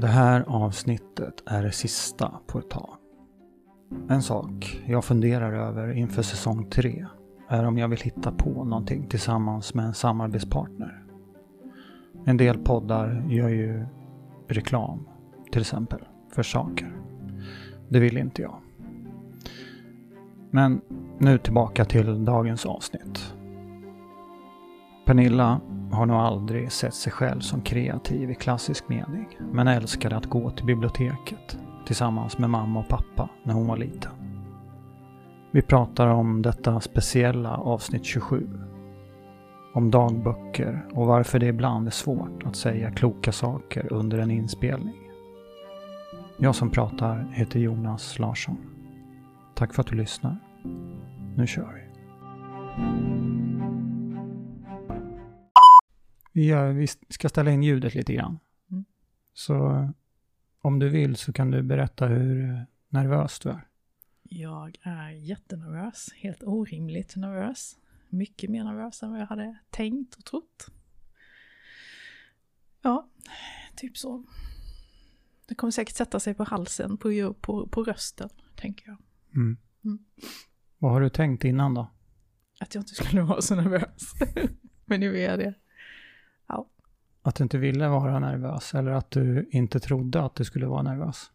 Det här avsnittet är det sista på ett tag. En sak jag funderar över inför säsong 3 är om jag vill hitta på någonting tillsammans med en samarbetspartner. En del poddar gör ju reklam, till exempel, för saker. Det vill inte jag. Men nu tillbaka till dagens avsnitt. Pernilla har nog aldrig sett sig själv som kreativ i klassisk mening, men älskade att gå till biblioteket tillsammans med mamma och pappa när hon var liten. Vi pratar om detta speciella avsnitt 27. Om dagböcker och varför det ibland är svårt att säga kloka saker under en inspelning. Jag som pratar heter Jonas Larsson. Tack för att du lyssnar. Nu kör vi. Vi, gör, vi ska ställa in ljudet lite grann. Mm. Så om du vill så kan du berätta hur nervös du är. Jag är jättenervös, helt orimligt nervös. Mycket mer nervös än vad jag hade tänkt och trott. Ja, typ så. Det kommer säkert sätta sig på halsen, på, på, på rösten, tänker jag. Mm. Mm. Vad har du tänkt innan då? Att jag inte skulle vara så nervös. Men nu är jag det. Att du inte ville vara nervös eller att du inte trodde att du skulle vara nervös?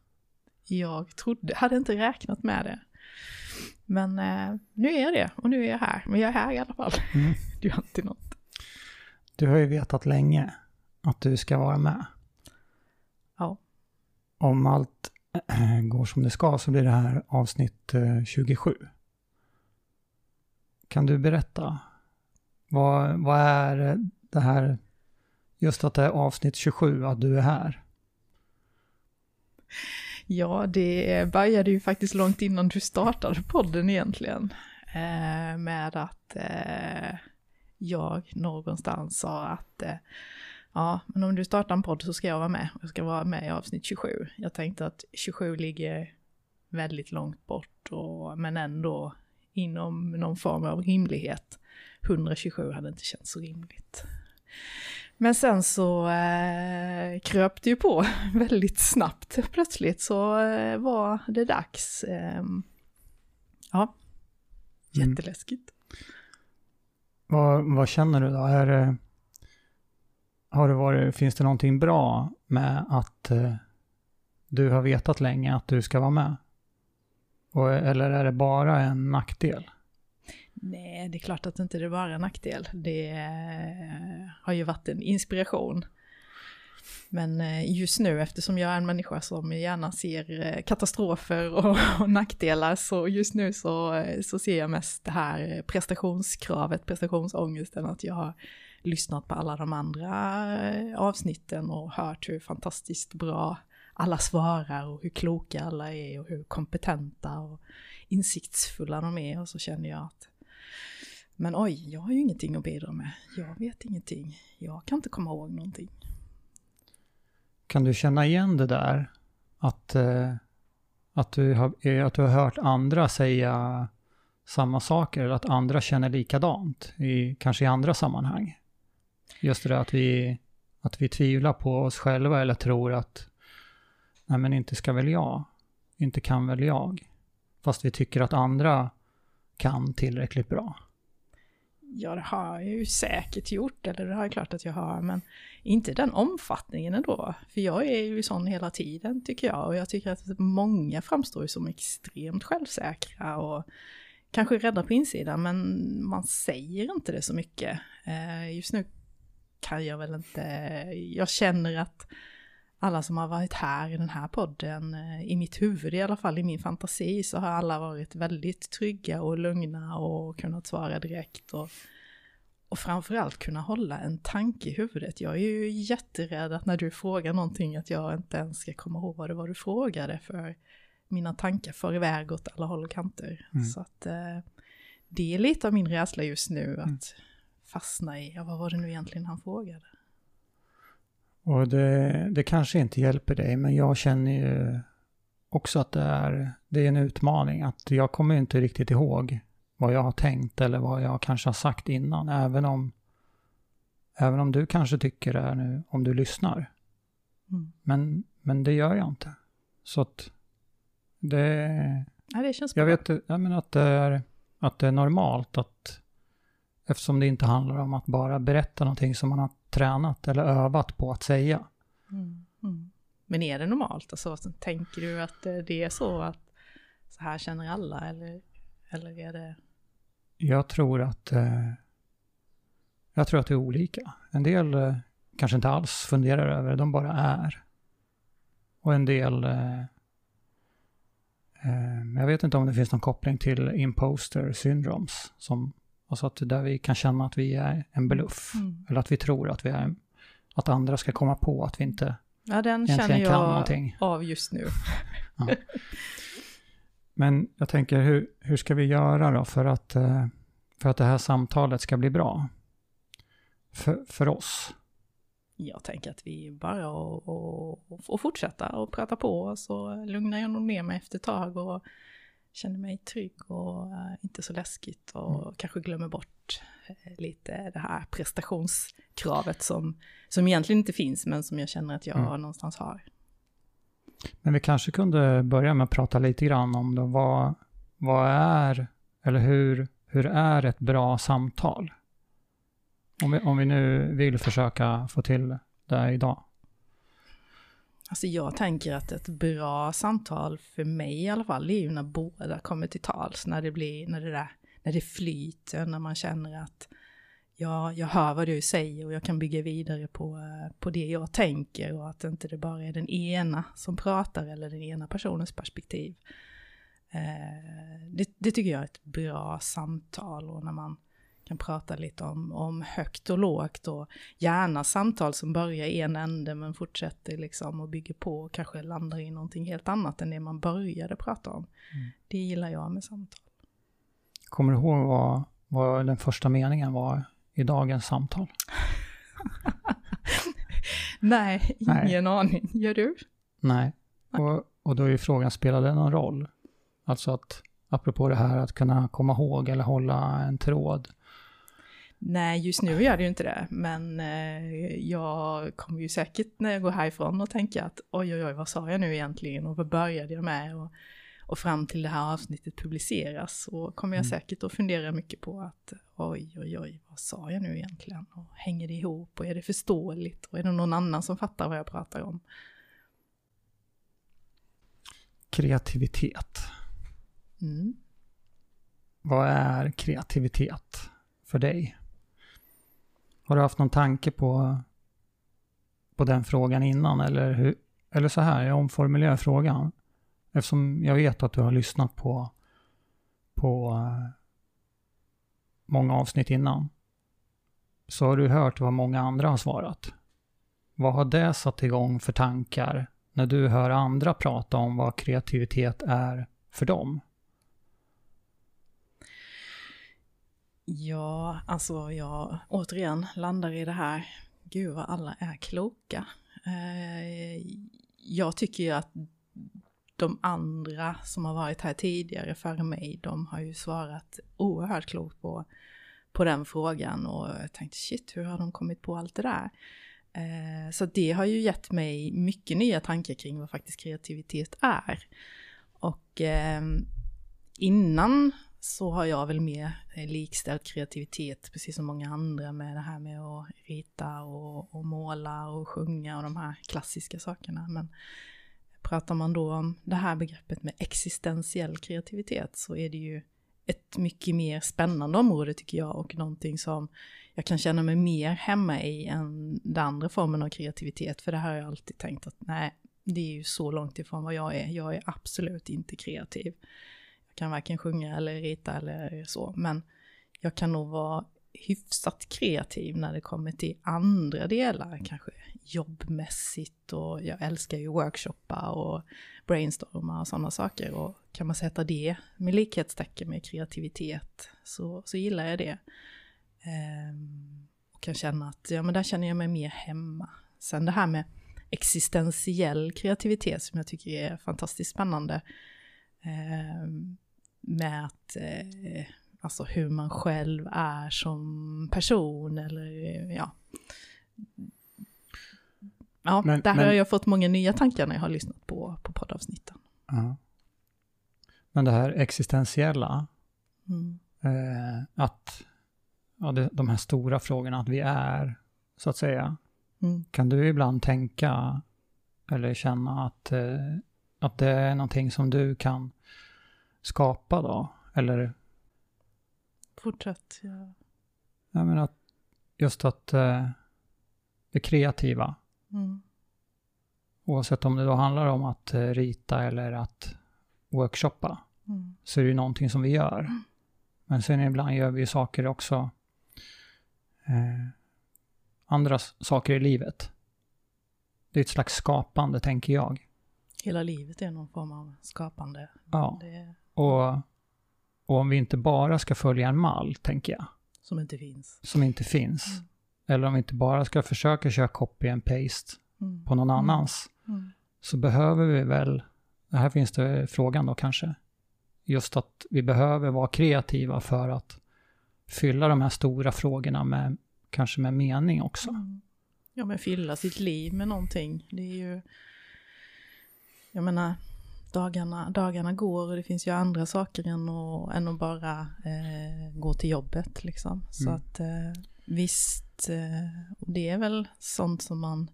Jag trodde, hade inte räknat med det. Men eh, nu är jag det och nu är jag här. Men jag är här i alla fall. Mm. Det är ju alltid något. Du har ju vetat länge att du ska vara med. Ja. Om allt går som det ska så blir det här avsnitt eh, 27. Kan du berätta? Vad, vad är det här, just att det är avsnitt 27, att du är här? Ja, det började ju faktiskt långt innan du startade podden egentligen. Eh, med att eh, jag någonstans sa att eh, ja, men om du startar en podd så ska jag vara med. Jag ska vara med i avsnitt 27. Jag tänkte att 27 ligger väldigt långt bort, och, men ändå inom någon form av rimlighet. 127 hade inte känts så rimligt. Men sen så eh, kröp det ju på väldigt snabbt. Plötsligt så eh, var det dags. Eh, ja, Mm. jätteläskigt. Vad, vad känner du då? Är, det- har det varit, finns det någonting bra med att eh, du har vetat länge att du ska vara med? Och, eller är det bara en nackdel? Nej, det är klart att inte det bara en nackdel. Det eh, har ju varit en inspiration. Men eh, just nu, eftersom jag är en människa som gärna ser eh, katastrofer och, och nackdelar, så just nu så, så ser jag mest det här prestationskravet, prestationsångesten, att jag har lyssnat på alla de andra avsnitten och hört hur fantastiskt bra alla svarar och hur kloka alla är och hur kompetenta och insiktsfulla de är och så känner jag att men oj, jag har ju ingenting att bidra med. Jag vet ingenting. Jag kan inte komma ihåg någonting. Kan du känna igen det där? Att, eh, att, du har, eh, att du har hört andra säga samma saker eller att andra känner likadant, i, kanske i andra sammanhang? Just det där att vi, att vi tvivlar på oss själva eller tror att nej men inte ska väl jag, inte kan väl jag. Fast vi tycker att andra kan tillräckligt bra. Ja, det har jag ju säkert gjort, eller det har jag klart att jag har, men inte den omfattningen ändå. För jag är ju sån hela tiden, tycker jag. Och jag tycker att många framstår ju som extremt självsäkra och kanske rädda på insidan, men man säger inte det så mycket. Eh, just nu kan jag väl inte, jag känner att alla som har varit här i den här podden, eh, i mitt huvud i alla fall, i min fantasi, så har alla varit väldigt trygga och lugna och kunnat svara direkt. Och, och framförallt kunna hålla en tanke i huvudet. Jag är ju jätterädd att när du frågar någonting att jag inte ens ska komma ihåg vad det var du frågade, för mina tankar får iväg åt alla håll och kanter. Mm. Så att eh, det är lite av min rädsla just nu, att Mm. fastna i, ja vad var det nu egentligen han frågade? Och det, det kanske inte hjälper dig, men jag känner ju också att det är, det är en utmaning. Att jag kommer inte riktigt ihåg vad jag har tänkt eller vad jag kanske har sagt innan. Även om, även om du kanske tycker det är nu, om du lyssnar. Mm. Men, men det gör jag inte. Så att det... Ja, det känns Jag bra. vet jag menar att, det är, att det är normalt att eftersom det inte handlar om att bara berätta någonting som man har tränat eller övat på att säga. Mm, mm. Men är det normalt? Alltså, tänker du att det är så att så här känner alla eller, eller är det... Jag tror att eh, jag tror att det är olika. En del eh, kanske inte alls funderar över det, de bara är. Och en del eh, eh, jag vet inte om det finns någon koppling till imposter syndromes. Som, alltså att där vi kan känna att vi är en bluff. Mm. Eller att vi tror att vi är att andra ska komma på att vi inte Ja, den egentligen känner jag av just nu. Men jag tänker, hur, hur ska vi göra då för att, eh, för att det här samtalet ska bli bra? För, för oss. Jag tänker att vi bara och, och, och fortsätta och prata på så lugnar jag nog ner mig efter ett tag och känner mig trygg och eh, inte så läskigt och Mm. kanske glömmer bort eh, lite det här prestationskravet som, som egentligen inte finns men som jag känner att jag Mm. någonstans har. Men vi kanske kunde börja med att prata lite grann om då vad, vad är, eller hur, hur är ett bra samtal? Om vi, om vi nu vill försöka få till det idag. Alltså jag tänker att ett bra samtal för mig i alla fall, det är ju när båda kommer till tals, när det blir, när det där, när det flyter, när man känner att ja, jag hör vad du säger och jag kan bygga vidare på, eh, på det jag tänker och att inte det bara är den ena som pratar eller den ena personens perspektiv. Eh, det, det tycker jag är ett bra samtal och när man kan prata lite om, om högt och lågt och gärna samtal som börjar i en ände men fortsätter liksom och bygger på och kanske landar i någonting helt annat än det man började prata om. Mm. Det gillar jag med samtal. Kommer du ihåg vad, vad den första meningen var i dagens samtal? Nej, Nej. ingen aning. Gör du? Nej. Och, och då är ju frågan, spelar det någon roll? Alltså att, apropå det här att kunna komma ihåg eller hålla en tråd. Nej, just nu gör det ju inte det, men eh, jag kommer ju säkert när jag går härifrån och tänka att oj, oj, oj, vad sa jag nu egentligen och vad började jag med? Och, och fram till det här avsnittet publiceras så kommer jag Mm. säkert att fundera mycket på att oj, oj, oj, vad sa jag nu egentligen? Och hänger det ihop och är det förståeligt? Och är det någon annan som fattar vad jag pratar om? Kreativitet. Mm. Vad är kreativitet för dig? Har du haft någon tanke på, på den frågan innan? Eller, hur, eller så här, jag omformulerar frågan. Eftersom jag vet att du har lyssnat på, på eh, många avsnitt innan. Så har du hört vad många andra har svarat. Vad har det satt igång för tankar när du hör andra prata om vad kreativitet är för dem? Ja, alltså jag återigen landar i det här, gud vad alla är kloka. Eh, jag tycker ju att de andra som har varit här tidigare före mig, de har ju svarat oerhört klokt på, på den frågan och jag tänkte shit, hur har de kommit på allt det där? Eh, så det har ju gett mig mycket nya tankar kring vad faktiskt kreativitet är. Och eh, innan så har jag väl mer eh, likställt kreativitet, precis som många andra, med det här med att rita och, och måla och sjunga och de här klassiska sakerna. Men pratar man då om det här begreppet med existentiell kreativitet så är det ju ett mycket mer spännande område tycker jag och någonting som jag kan känna mig mer hemma i än den andra formen av kreativitet. För det här har jag alltid tänkt att nej, det är ju så långt ifrån vad jag är. Jag är absolut inte kreativ. Jag kan varken sjunga eller rita eller så, men jag kan nog vara hyfsat kreativ när det kommer till andra delar, kanske jobbmässigt och jag älskar ju workshoppa och brainstorma och sådana saker och kan man sätta det med likhetstecken med kreativitet så, så gillar jag det. Ehm, och kan känna att ja, men där känner jag mig mer hemma. Sen det här med existentiell kreativitet som jag tycker är fantastiskt spännande. Ehm, med att, eh, alltså hur man själv är som person eller ja. Ja, Men- där men- har jag fått många nya tankar när jag har lyssnat på, på poddavsnitten. Ja. Men det här existentiella, Mm. eh, att ja, det, de här stora frågorna, att vi är, så att säga. Mm. Kan du ibland tänka eller känna att, eh, att det är någonting som du kan skapa då? Eller Fortsätt. Ja. jag menar, att just att eh, det kreativa, Mm. oavsett om det då handlar om att eh, rita eller att workshoppa, Mm. så är det ju någonting som vi gör. Men sen ibland gör vi ju saker också, eh, andra saker i livet. Det är ett slags skapande, tänker jag. Hela livet är någon form av skapande. Ja. Det, Och, och om vi inte bara ska följa en mall, tänker jag, som inte finns. som inte finns, Mm. eller om vi inte bara ska försöka köra copy and paste Mm. på någon annans, Mm. så behöver vi väl, här finns det frågan då kanske, just att vi behöver vara kreativa för att fylla de här stora frågorna med, kanske med mening också. Mm. Ja, men fylla sitt liv med någonting. Det är ju... Jag menar, dagarna, dagarna går och det finns ju andra saker än att, än att bara eh, gå till jobbet liksom. Så Mm. att eh, visst, eh, och det är väl sånt som man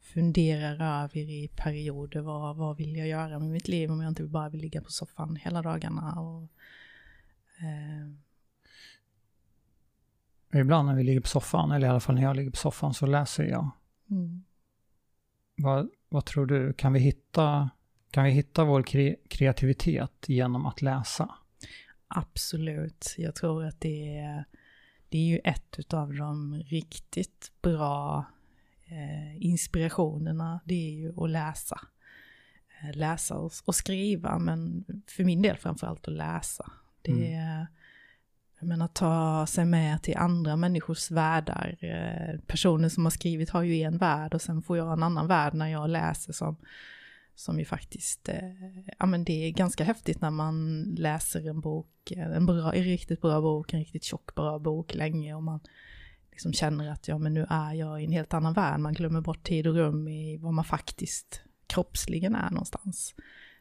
funderar över i perioder. Vad, vad vill jag göra med mitt liv om jag inte bara vill ligga på soffan hela dagarna? Och, eh, Ibland när vi ligger på soffan, eller i alla fall när jag ligger på soffan, så läser jag. mm. Vad, vad tror du, kan vi hitta, kan vi hitta vår kre, kreativitet genom att läsa? Absolut. Jag tror att det är, det är ju ett av de riktigt bra eh, inspirationerna. Det är ju att läsa. Eh, läsa och, och skriva, men för min del framförallt att läsa. Det är, jag menar, ta sig med till andra människors världar. Eh, personer som har skrivit har ju en värld och sen får jag en annan värld när jag läser som som ju faktiskt, eh, ja men det är ganska häftigt när man läser en bok, eh, en, bra, en riktigt bra bok, en riktigt tjock bra bok länge och man liksom känner att ja men nu är jag i en helt annan värld, man glömmer bort tid och rum i vad man faktiskt kroppsligen är någonstans.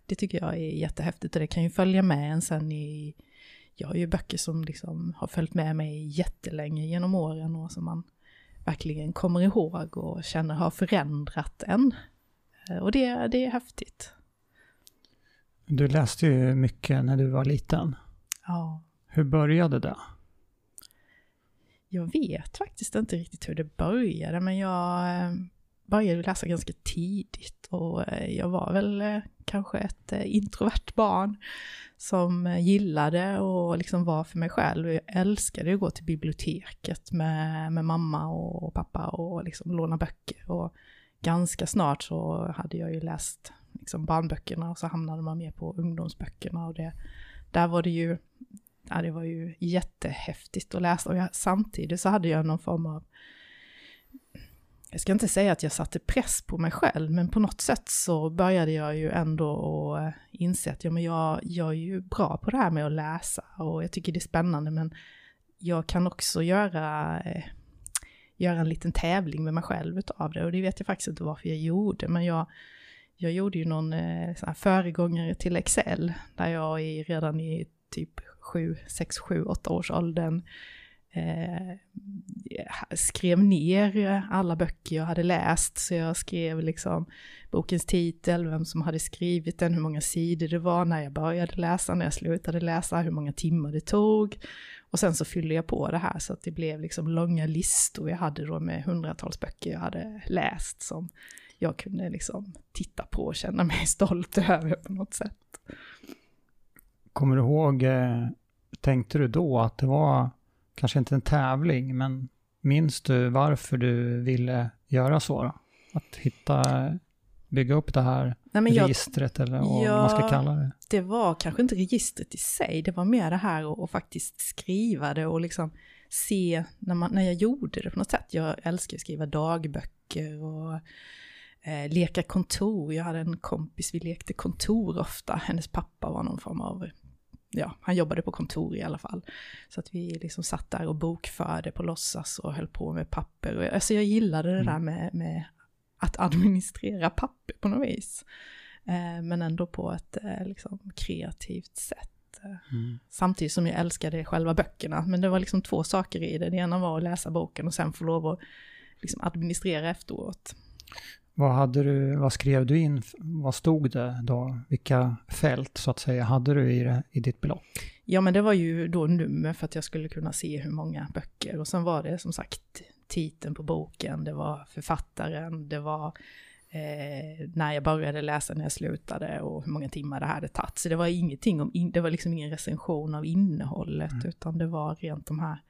Det tycker jag är jättehäftigt och det kan ju följa med en sen i, jag har ju böcker som liksom har följt med mig jättelänge genom åren och som man verkligen kommer ihåg och känner har förändrat en. Eh, Och det, det är häftigt. Du läste ju mycket när du var liten. Ja. Hur började det? Jag vet faktiskt inte riktigt hur det började, men jag eh, började läsa ganska tidigt och eh, jag var väl kanske ett introvert barn som gillade och liksom var för mig själv. Och Jag älskade att gå till biblioteket med, med mamma och pappa och liksom låna böcker. Och ganska snart så hade jag ju läst liksom barnböckerna och så hamnade man mer på ungdomsböckerna och det, där var det ju ja, det var ju jättehäftigt att läsa. Och jag, samtidigt så hade jag någon form av jag ska inte säga att jag satte press på mig själv, men på något sätt så började jag ju ändå att eh, inse att ja, men jag, jag är ju bra på det här med att läsa och jag tycker det är spännande, men jag kan också göra, eh, göra en liten tävling med mig själv utav det och det vet jag faktiskt inte varför jag gjorde, men jag, jag gjorde ju någon eh, sån här föregångare till Excel, där jag i, redan i typ 7, 6, 7, 8 års åldern eh, skrev ner alla böcker jag hade läst. Så jag skrev liksom bokens titel, vem som hade skrivit den, hur många sidor det var när jag började läsa, när jag slutade läsa, hur många timmar det tog. Och sen så fyllde jag på det här så att det blev liksom långa listor jag hade då med hundratals böcker jag hade läst som jag kunde liksom titta på och känna mig stolt över på något sätt. Kommer du ihåg, eh, tänkte du då att det var kanske inte en tävling, men minns du varför du ville göra så? Då? Att hitta, bygga upp det här Nej, jag, registret eller vad man ska Ja. kalla det. det var kanske inte registret i sig, det var mer det här att att faktiskt skriva det och liksom se när, man, när jag gjorde det på något sätt. Jag älskar att skriva dagböcker och eh, leka kontor. Jag hade en kompis, vi lekte kontor ofta. Hennes pappa var någon form av, ja, han jobbade på kontor i alla fall. Så att vi liksom satt där och bokförde på låtsas och höll på med papper. Och, jag- alltså jag gillade det Mm. där med, med att administrera papper på något vis. Eh, men ändå på ett eh, liksom, kreativt sätt. Mm. Samtidigt som jag älskade själva böckerna. Men det var liksom två saker i det. Det ena var att läsa boken och sen få lov att liksom, administrera efteråt. Vad, hade du, vad skrev du in? Vad stod det då? Vilka fält så att säga hade du i, det, i ditt block? Ja men det var ju då nummer för att jag skulle kunna se hur många böcker. Och sen var det som sagt titeln på boken, det var författaren, det var eh, när jag började läsa, när jag slutade och hur många timmar det hade tagit. Så det var ingenting om, in, det var liksom ingen recension av innehållet, mm. utan det var rent de här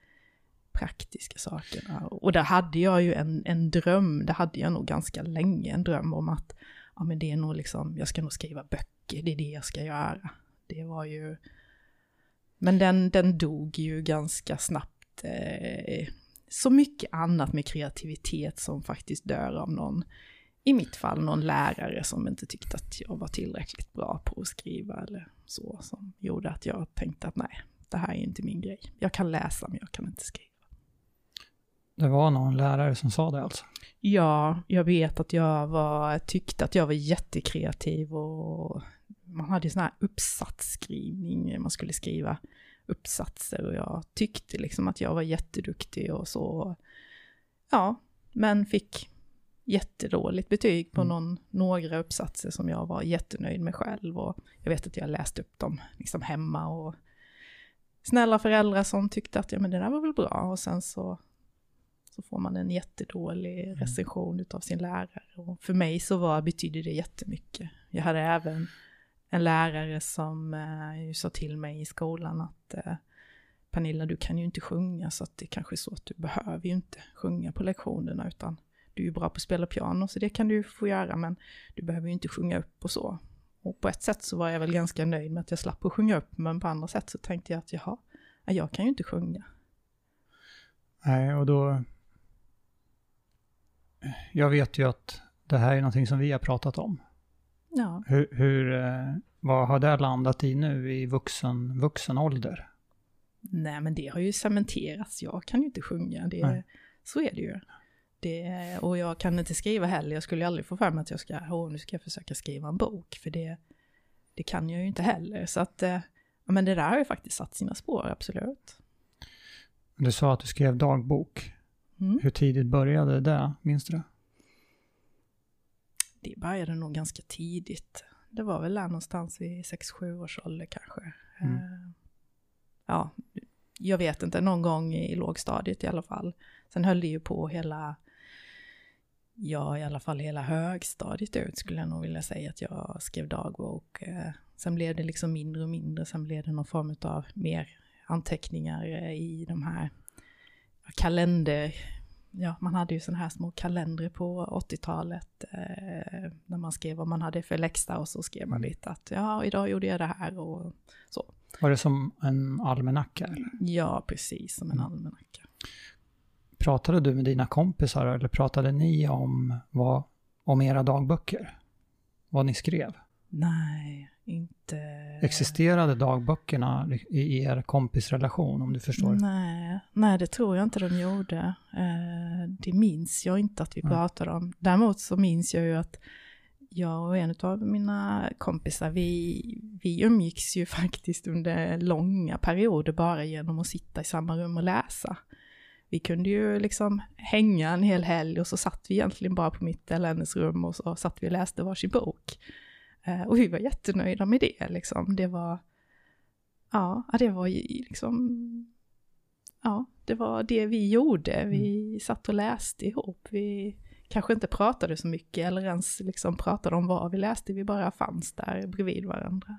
praktiska sakerna. Och där hade jag ju en, en dröm, det hade jag nog ganska länge, en dröm om att ja men det är nog liksom, jag ska nog skriva böcker, det är det jag ska göra. Det var ju, men den, den dog ju ganska snabbt. Eh, så mycket annat med kreativitet som faktiskt dör av någon, i mitt fall någon lärare som inte tyckte att jag var tillräckligt bra på att skriva eller så, som gjorde att jag tänkte att nej, det här är inte min grej. Jag kan läsa men jag kan inte skriva. Det var någon lärare som sa det alltså? Ja, jag vet att jag var, tyckte att jag var jättekreativ och man hade sån här uppsatsskrivning, man skulle skriva uppsatser och jag tyckte liksom att jag var jätteduktig och så. Ja, men fick jättedåligt betyg på mm. någon, några uppsatser som jag var jättenöjd med själv och jag vet att jag läste upp dem liksom hemma och snälla föräldrar som tyckte att ja men det där var väl bra och sen så så får man en jättedålig mm. recension av sin lärare. Och för mig så var, betydde det jättemycket. Jag hade även en lärare som eh, sa till mig i skolan att eh, Pernilla, du kan ju inte sjunga så att det kanske är så att du behöver ju inte sjunga på lektionerna utan du är ju bra på att spela piano så det kan du få göra men du behöver ju inte sjunga upp och så. Och på ett sätt så var jag väl ganska nöjd med att jag slapp att sjunga upp men på andra sätt så tänkte jag att jaha, jag kan ju inte sjunga. Nej, och då... Jag vet ju att det här är någonting som vi har pratat om. Ja. Hur, hur, eh, vad har det landat i nu i vuxen, vuxen ålder? Nej, men det har ju cementerats. Jag kan ju inte sjunga. Det, så är det ju. Det, och jag kan inte skriva heller. Jag skulle aldrig få för mig att jag ska, åh, nu ska jag försöka skriva en bok. För det, det kan jag ju inte heller. Så att, eh, men det där har ju faktiskt satt sina spår, absolut. Du sa att du skrev dagbok. Mm. Hur tidigt började det, minns du det? Det började nog ganska tidigt. Det var väl där någonstans vid 6-7 års ålder kanske. Mm. Uh, ja, jag vet inte, någon gång i lågstadiet i alla fall. Sen höll det ju på hela, ja i alla fall hela högstadiet ut skulle jag nog vilja säga att jag skrev dagbok. Uh, sen blev det liksom mindre och mindre, sen blev det någon form av mer anteckningar i de här kalender ja, man hade ju sådana här små kalendrar på 80-talet eh, när man skrev vad man hade för läxa och så skrev man mm. lite att ja, idag gjorde jag det här och så. Var det som en almanacka? Eller? Ja, precis som en mm. almanacka. Pratade du med dina kompisar eller pratade ni om, vad, om era dagböcker? Vad ni skrev? Nej, inte... Existerade dagböckerna i er kompisrelation om du förstår? Nej, nej det tror jag inte de gjorde. Eh, det minns jag inte att vi pratade om. Däremot så minns jag ju att jag och en av mina kompisar, vi, vi umgicks ju faktiskt under långa perioder bara genom att sitta i samma rum och läsa. Vi kunde ju liksom hänga en hel helg och så satt vi egentligen bara på mitt eller hennes rum och så satt vi och läste varsin bok. Eh, och vi var jättenöjda med det liksom. Det var, ja, det var liksom, ja, det var det vi gjorde. Vi mm. satt och läste ihop. Vi kanske inte pratade så mycket eller ens liksom pratade om vad vi läste. Vi bara fanns där bredvid varandra.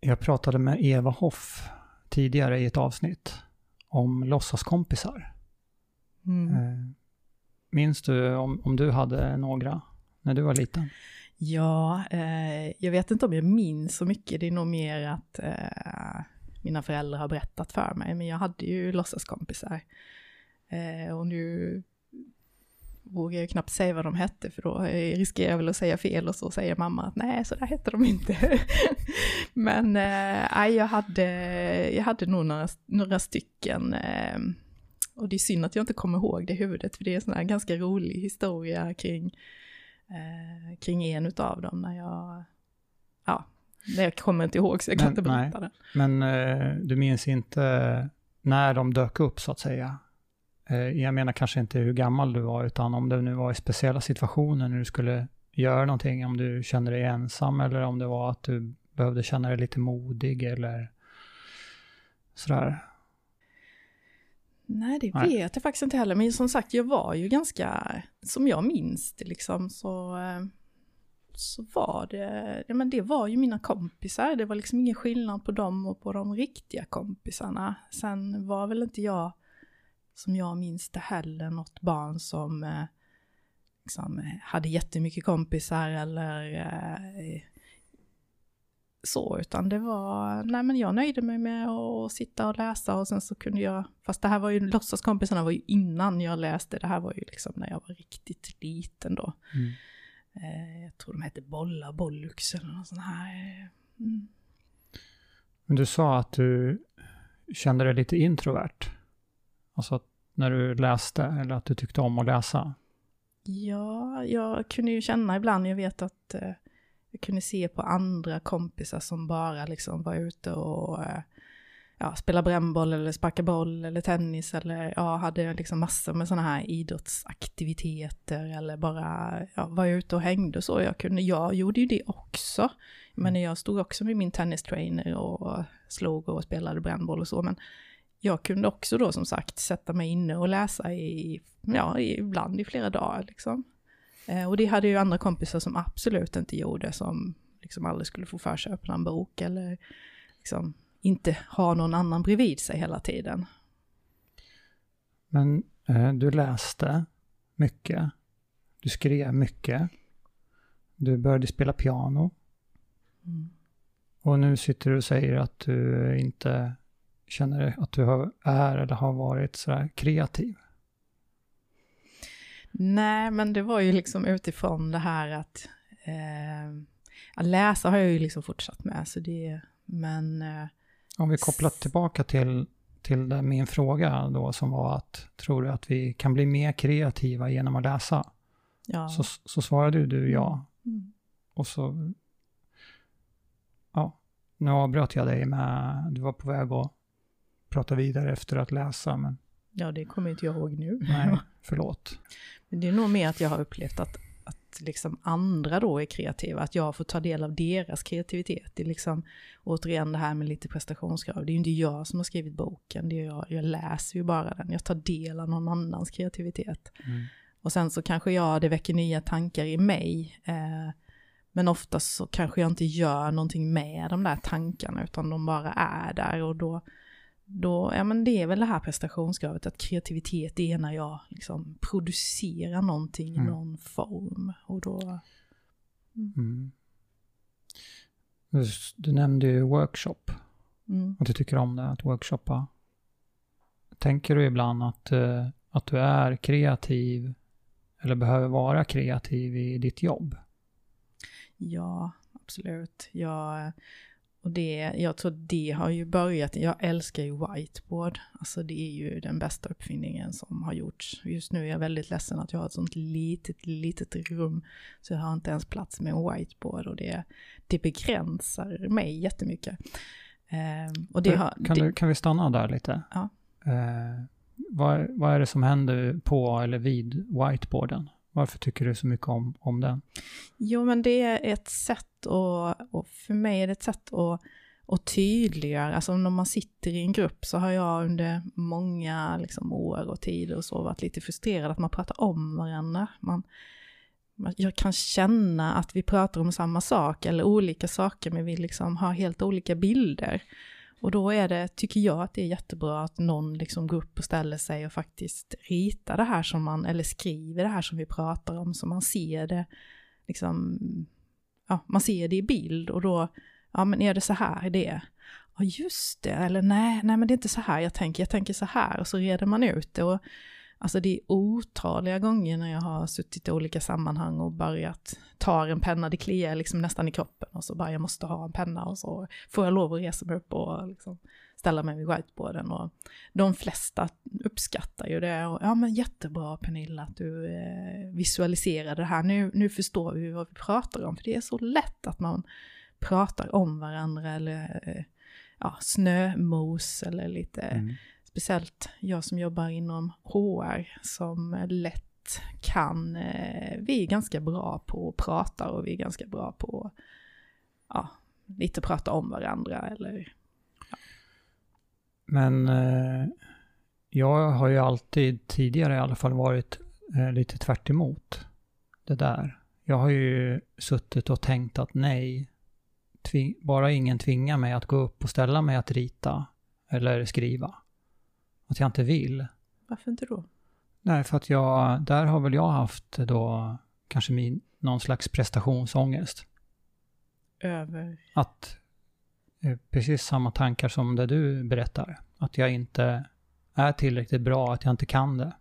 Jag pratade med Eva Hoff tidigare i ett avsnitt om låtsaskompisar. Mm. Eh, minns du om, om du hade några när du var liten? Ja, eh, jag vet inte om jag minns så mycket. Det är nog mer att eh, mina föräldrar har berättat för mig. Men jag hade ju låtsaskompisar. Eh, och nu vågar jag knappt säga vad de hette för då riskerar jag väl att säga fel och så säger mamma att nej, så där hette de inte. Men eh, jag, hade, jag hade nog några, några stycken. Eh, Och det är synd att jag inte kommer ihåg det i huvudet, för det är en sån här ganska rolig historia kring, eh, kring en utav dem när jag, ja, det kommer inte ihåg så jag kan Men- inte berätta nej. det. Men eh, du minns inte när de dök upp så att säga? Eh, jag menar kanske inte hur gammal du var, utan om det nu var i speciella situationer när du skulle göra någonting, om du kände dig ensam eller om det var att du behövde känna dig lite modig eller sådär. Nej, det Nej. vet jag faktiskt inte heller. Men som sagt, jag var ju ganska, som jag minns det liksom, så, eh, så var det, ja men det var ju mina kompisar. Det var liksom ingen skillnad på dem och på de riktiga kompisarna. Sen var väl inte jag, som jag minns det heller, något barn som eh, liksom, hade jättemycket kompisar eller eh, så, utan det var, nej men jag nöjde mig med att sitta och läsa och sen så kunde jag, fast det här var ju, låtsaskompisarna var ju innan jag läste, det här var ju liksom när jag var riktigt liten då. Mm. Eh, jag tror de hette Bolla, Bollux eller något sånt här. Mm. Men du sa att du kände dig lite introvert. Alltså att när du läste eller att du tyckte om att läsa. Ja, jag kunde ju känna ibland, jag vet att eh, jag kunde se på andra kompisar som bara liksom var ute och eh, ja, spelade brännboll eller sparka boll eller tennis eller ja, hade liksom massor med sådana här idrottsaktiviteter eller bara ja, var ute och hängde och så. Jag, kunde, jag gjorde ju det också. Men jag stod också med min tennistrainer och slog och spelade brännboll och så. Men jag kunde också då som sagt sätta mig inne och läsa i, ja, ibland i flera dagar liksom. Eh, och det hade ju andra kompisar som absolut inte gjorde, som liksom aldrig skulle få för sig att öppna en bok eller liksom inte ha någon annan bredvid sig hela tiden. Men eh, du läste mycket. Du skrev mycket. Du började spela piano. Mm. Och nu sitter du och säger att du inte känner att du är eller har varit sådär kreativ. Nej, men det var ju liksom utifrån det här att, eh, att läsa har jag ju liksom fortsatt med, så det, men eh, Om vi kopplar tillbaka till, till min fråga då som var att tror du att vi kan bli mer kreativa genom att läsa? ja. Så, så svarade du ja. Mm. Och så... Ja, nu avbröt jag dig med... Du var på väg att prata vidare efter att läsa, men ja, det kommer inte jag ihåg nu. nej, förlåt. Det är nog mer att jag har upplevt att, att liksom andra då är kreativa, att jag får ta del av deras kreativitet. Det är liksom återigen det här med lite prestationskrav. Det är ju inte jag som har skrivit boken, det är jag, jag läser ju bara den. Jag tar del av någon annans kreativitet. Mm. Och sen så kanske jag, det väcker nya tankar i mig. Eh, men oftast så kanske jag inte gör någonting med de där tankarna, utan de bara är där. Och då, då ja men det är väl det här prestationskravet, att kreativitet är när jag liksom producerar någonting i Mm. någon form. Och då, Mm. Du, du nämnde ju workshop, mm. att du tycker om det, att workshoppa. Tänker du ibland att, eh, att du är kreativ eller behöver vara kreativ i ditt jobb? Ja, absolut. Jag, och det, jag tror det har ju börjat, jag älskar ju whiteboard. Alltså det är ju den bästa uppfinningen som har gjorts. Just nu är jag väldigt ledsen att jag har ett sånt litet, litet rum. Så jag har inte ens plats med en whiteboard och det, det begränsar mig jättemycket. Ehm, och det har, kan, det, du, kan vi stanna där lite? Ja. Eh, vad, vad är det som händer på eller vid whiteboarden? Varför tycker du så mycket om, om den? Jo, men det är ett sätt att, och för mig är det ett sätt att, att tydliggöra, alltså när man sitter i en grupp så har jag under många liksom, år och tider och så varit lite frustrerad att man pratar om varandra. Man, man, jag kan känna att vi pratar om samma sak eller olika saker men vi liksom har helt olika bilder. Och då är det, tycker jag att det är jättebra att någon liksom går upp och ställer sig och faktiskt ritar det här som man, eller skriver det här som vi pratar om så man ser det liksom, ja, man ser det i bild. Och då, ja men är det så här det är? Ja just det, eller nej, nej men det är inte så här jag tänker, jag tänker så här och så reder man ut det. Och alltså det är otaliga gånger när jag har suttit i olika sammanhang och börjat ta en penna, det kliar liksom nästan i kroppen och så bara jag måste ha en penna och så får jag lov att resa mig upp och liksom ställa mig vid whiteboarden och de flesta uppskattar ju det. Och, ja men jättebra Pernilla att du eh, visualiserar det här, nu, nu förstår vi vad vi pratar om. För det är så lätt att man pratar om varandra eller eh, ja, snömos eller lite, mm speciellt jag som jobbar inom HR som lätt kan, eh, vi är ganska bra på att prata och vi är ganska bra på ja, lite prata om varandra eller ja. Men eh, jag har ju alltid tidigare i alla fall varit eh, lite tvärt det där. Jag har ju suttit och tänkt att nej, bara ingen tvingar mig att gå upp och ställa mig att rita eller skriva. Att jag inte vill. Varför inte då? Nej, för att jag, där har väl jag haft då kanske min, någon slags prestationsångest. Över? Att, eh, precis samma tankar som det du berättar. Att jag inte är tillräckligt bra, att jag inte kan det.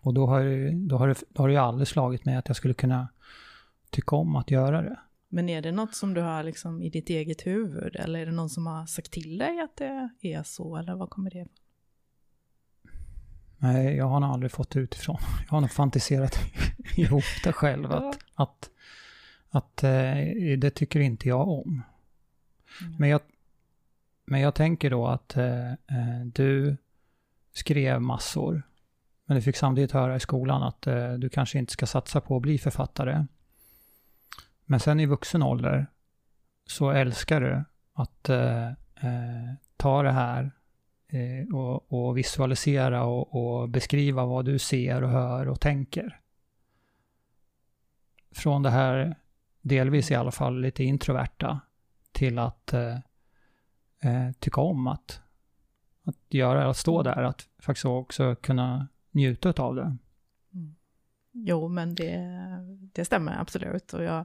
Och då har, då har, det, då har det ju aldrig slagit mig att jag skulle kunna tycka om att göra det. Men är det något som du har liksom i ditt eget huvud eller är det någon som har sagt till dig att det är så eller vad kommer det Nej, jag har nog aldrig fått det utifrån. Jag har nog fantiserat ihop det själv. Att, att, att eh, det tycker inte jag om. Mm. Men, jag, men jag tänker då att eh, eh, du skrev massor. Men du fick samtidigt höra i skolan att eh, du kanske inte ska satsa på att bli författare. Men sen i vuxen ålder så älskar du att eh, eh, ta det här Eh, och, och, visualisera och, och, beskriva vad du ser och hör och tänker. Från det här, delvis i alla fall, lite introverta till att eh, eh, tycka om att, att göra, att stå där, att faktiskt också kunna njuta av det. Mm. Jo, men det, det stämmer absolut. Och jag,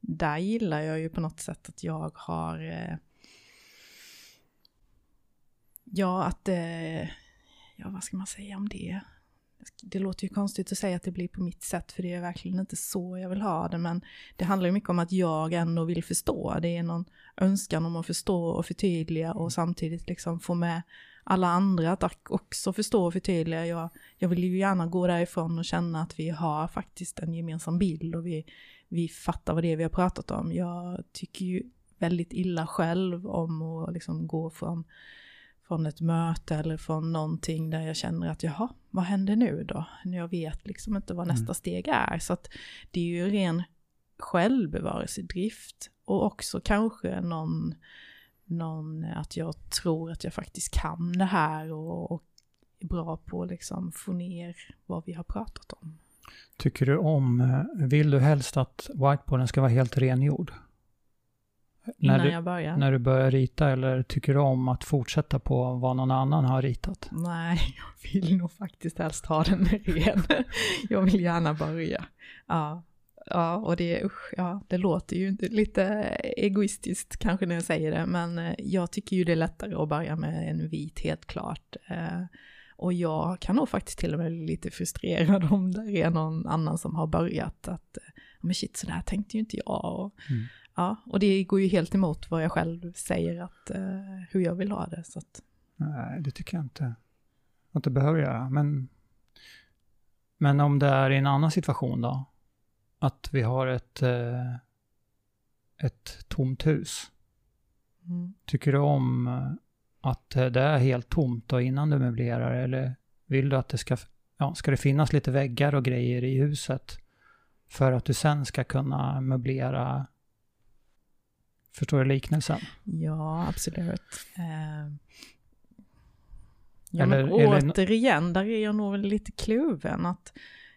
där gillar jag ju på något sätt att jag har eh, Ja, att... Eh, ja, vad ska man säga om det? Det låter ju konstigt att säga att det blir på mitt sätt, för det är verkligen inte så jag vill ha det, men det handlar ju mycket om att jag ändå vill förstå. Det är någon önskan om att förstå och förtydliga och samtidigt liksom få med alla andra att också förstå och förtydliga. Jag, jag vill ju gärna gå därifrån och känna att vi har faktiskt en gemensam bild och vi, vi fattar vad det är vi har pratat om. Jag tycker ju väldigt illa själv om att liksom gå från från ett möte eller från någonting där jag känner att jaha, vad händer nu då? Jag vet liksom inte vad nästa mm. steg är. Så att det är ju ren självbevarelsedrift och också kanske någon, någon att jag tror att jag faktiskt kan det här och, och är bra på att liksom få ner vad vi har pratat om. Tycker du om, eh, vill du helst att whiteboarden ska vara helt rengjord? Innan du, jag börjar? När du börjar rita eller tycker du om att fortsätta på vad någon annan har ritat? Nej, jag vill nog faktiskt helst ha den ren. jag vill gärna börja. Ja, ja och det, usch, ja, det låter ju lite egoistiskt kanske när jag säger det, men eh, jag tycker ju det är lättare att börja med en vit helt klart. Eh, och jag kan nog faktiskt till och med bli lite frustrerad om det är någon annan som har börjat att, men shit, så där tänkte ju inte jag. mm. Ja, och det går ju helt emot vad jag själv säger att uh, hur jag vill ha det. Så att... Nej, det tycker jag inte att det behöver göra. Men, men om det är i en annan situation då? Att vi har ett, uh, ett tomt hus. Mm. Tycker du om uh, att det är helt tomt då innan du möblerar? Eller vill du att det ska, ja, ska det finnas lite väggar och grejer i huset? För att du sen ska kunna möblera Förstår du liknelsen? Ja, absolut. Eh, ja, eller, men återigen, där är jag nog lite kluven. Att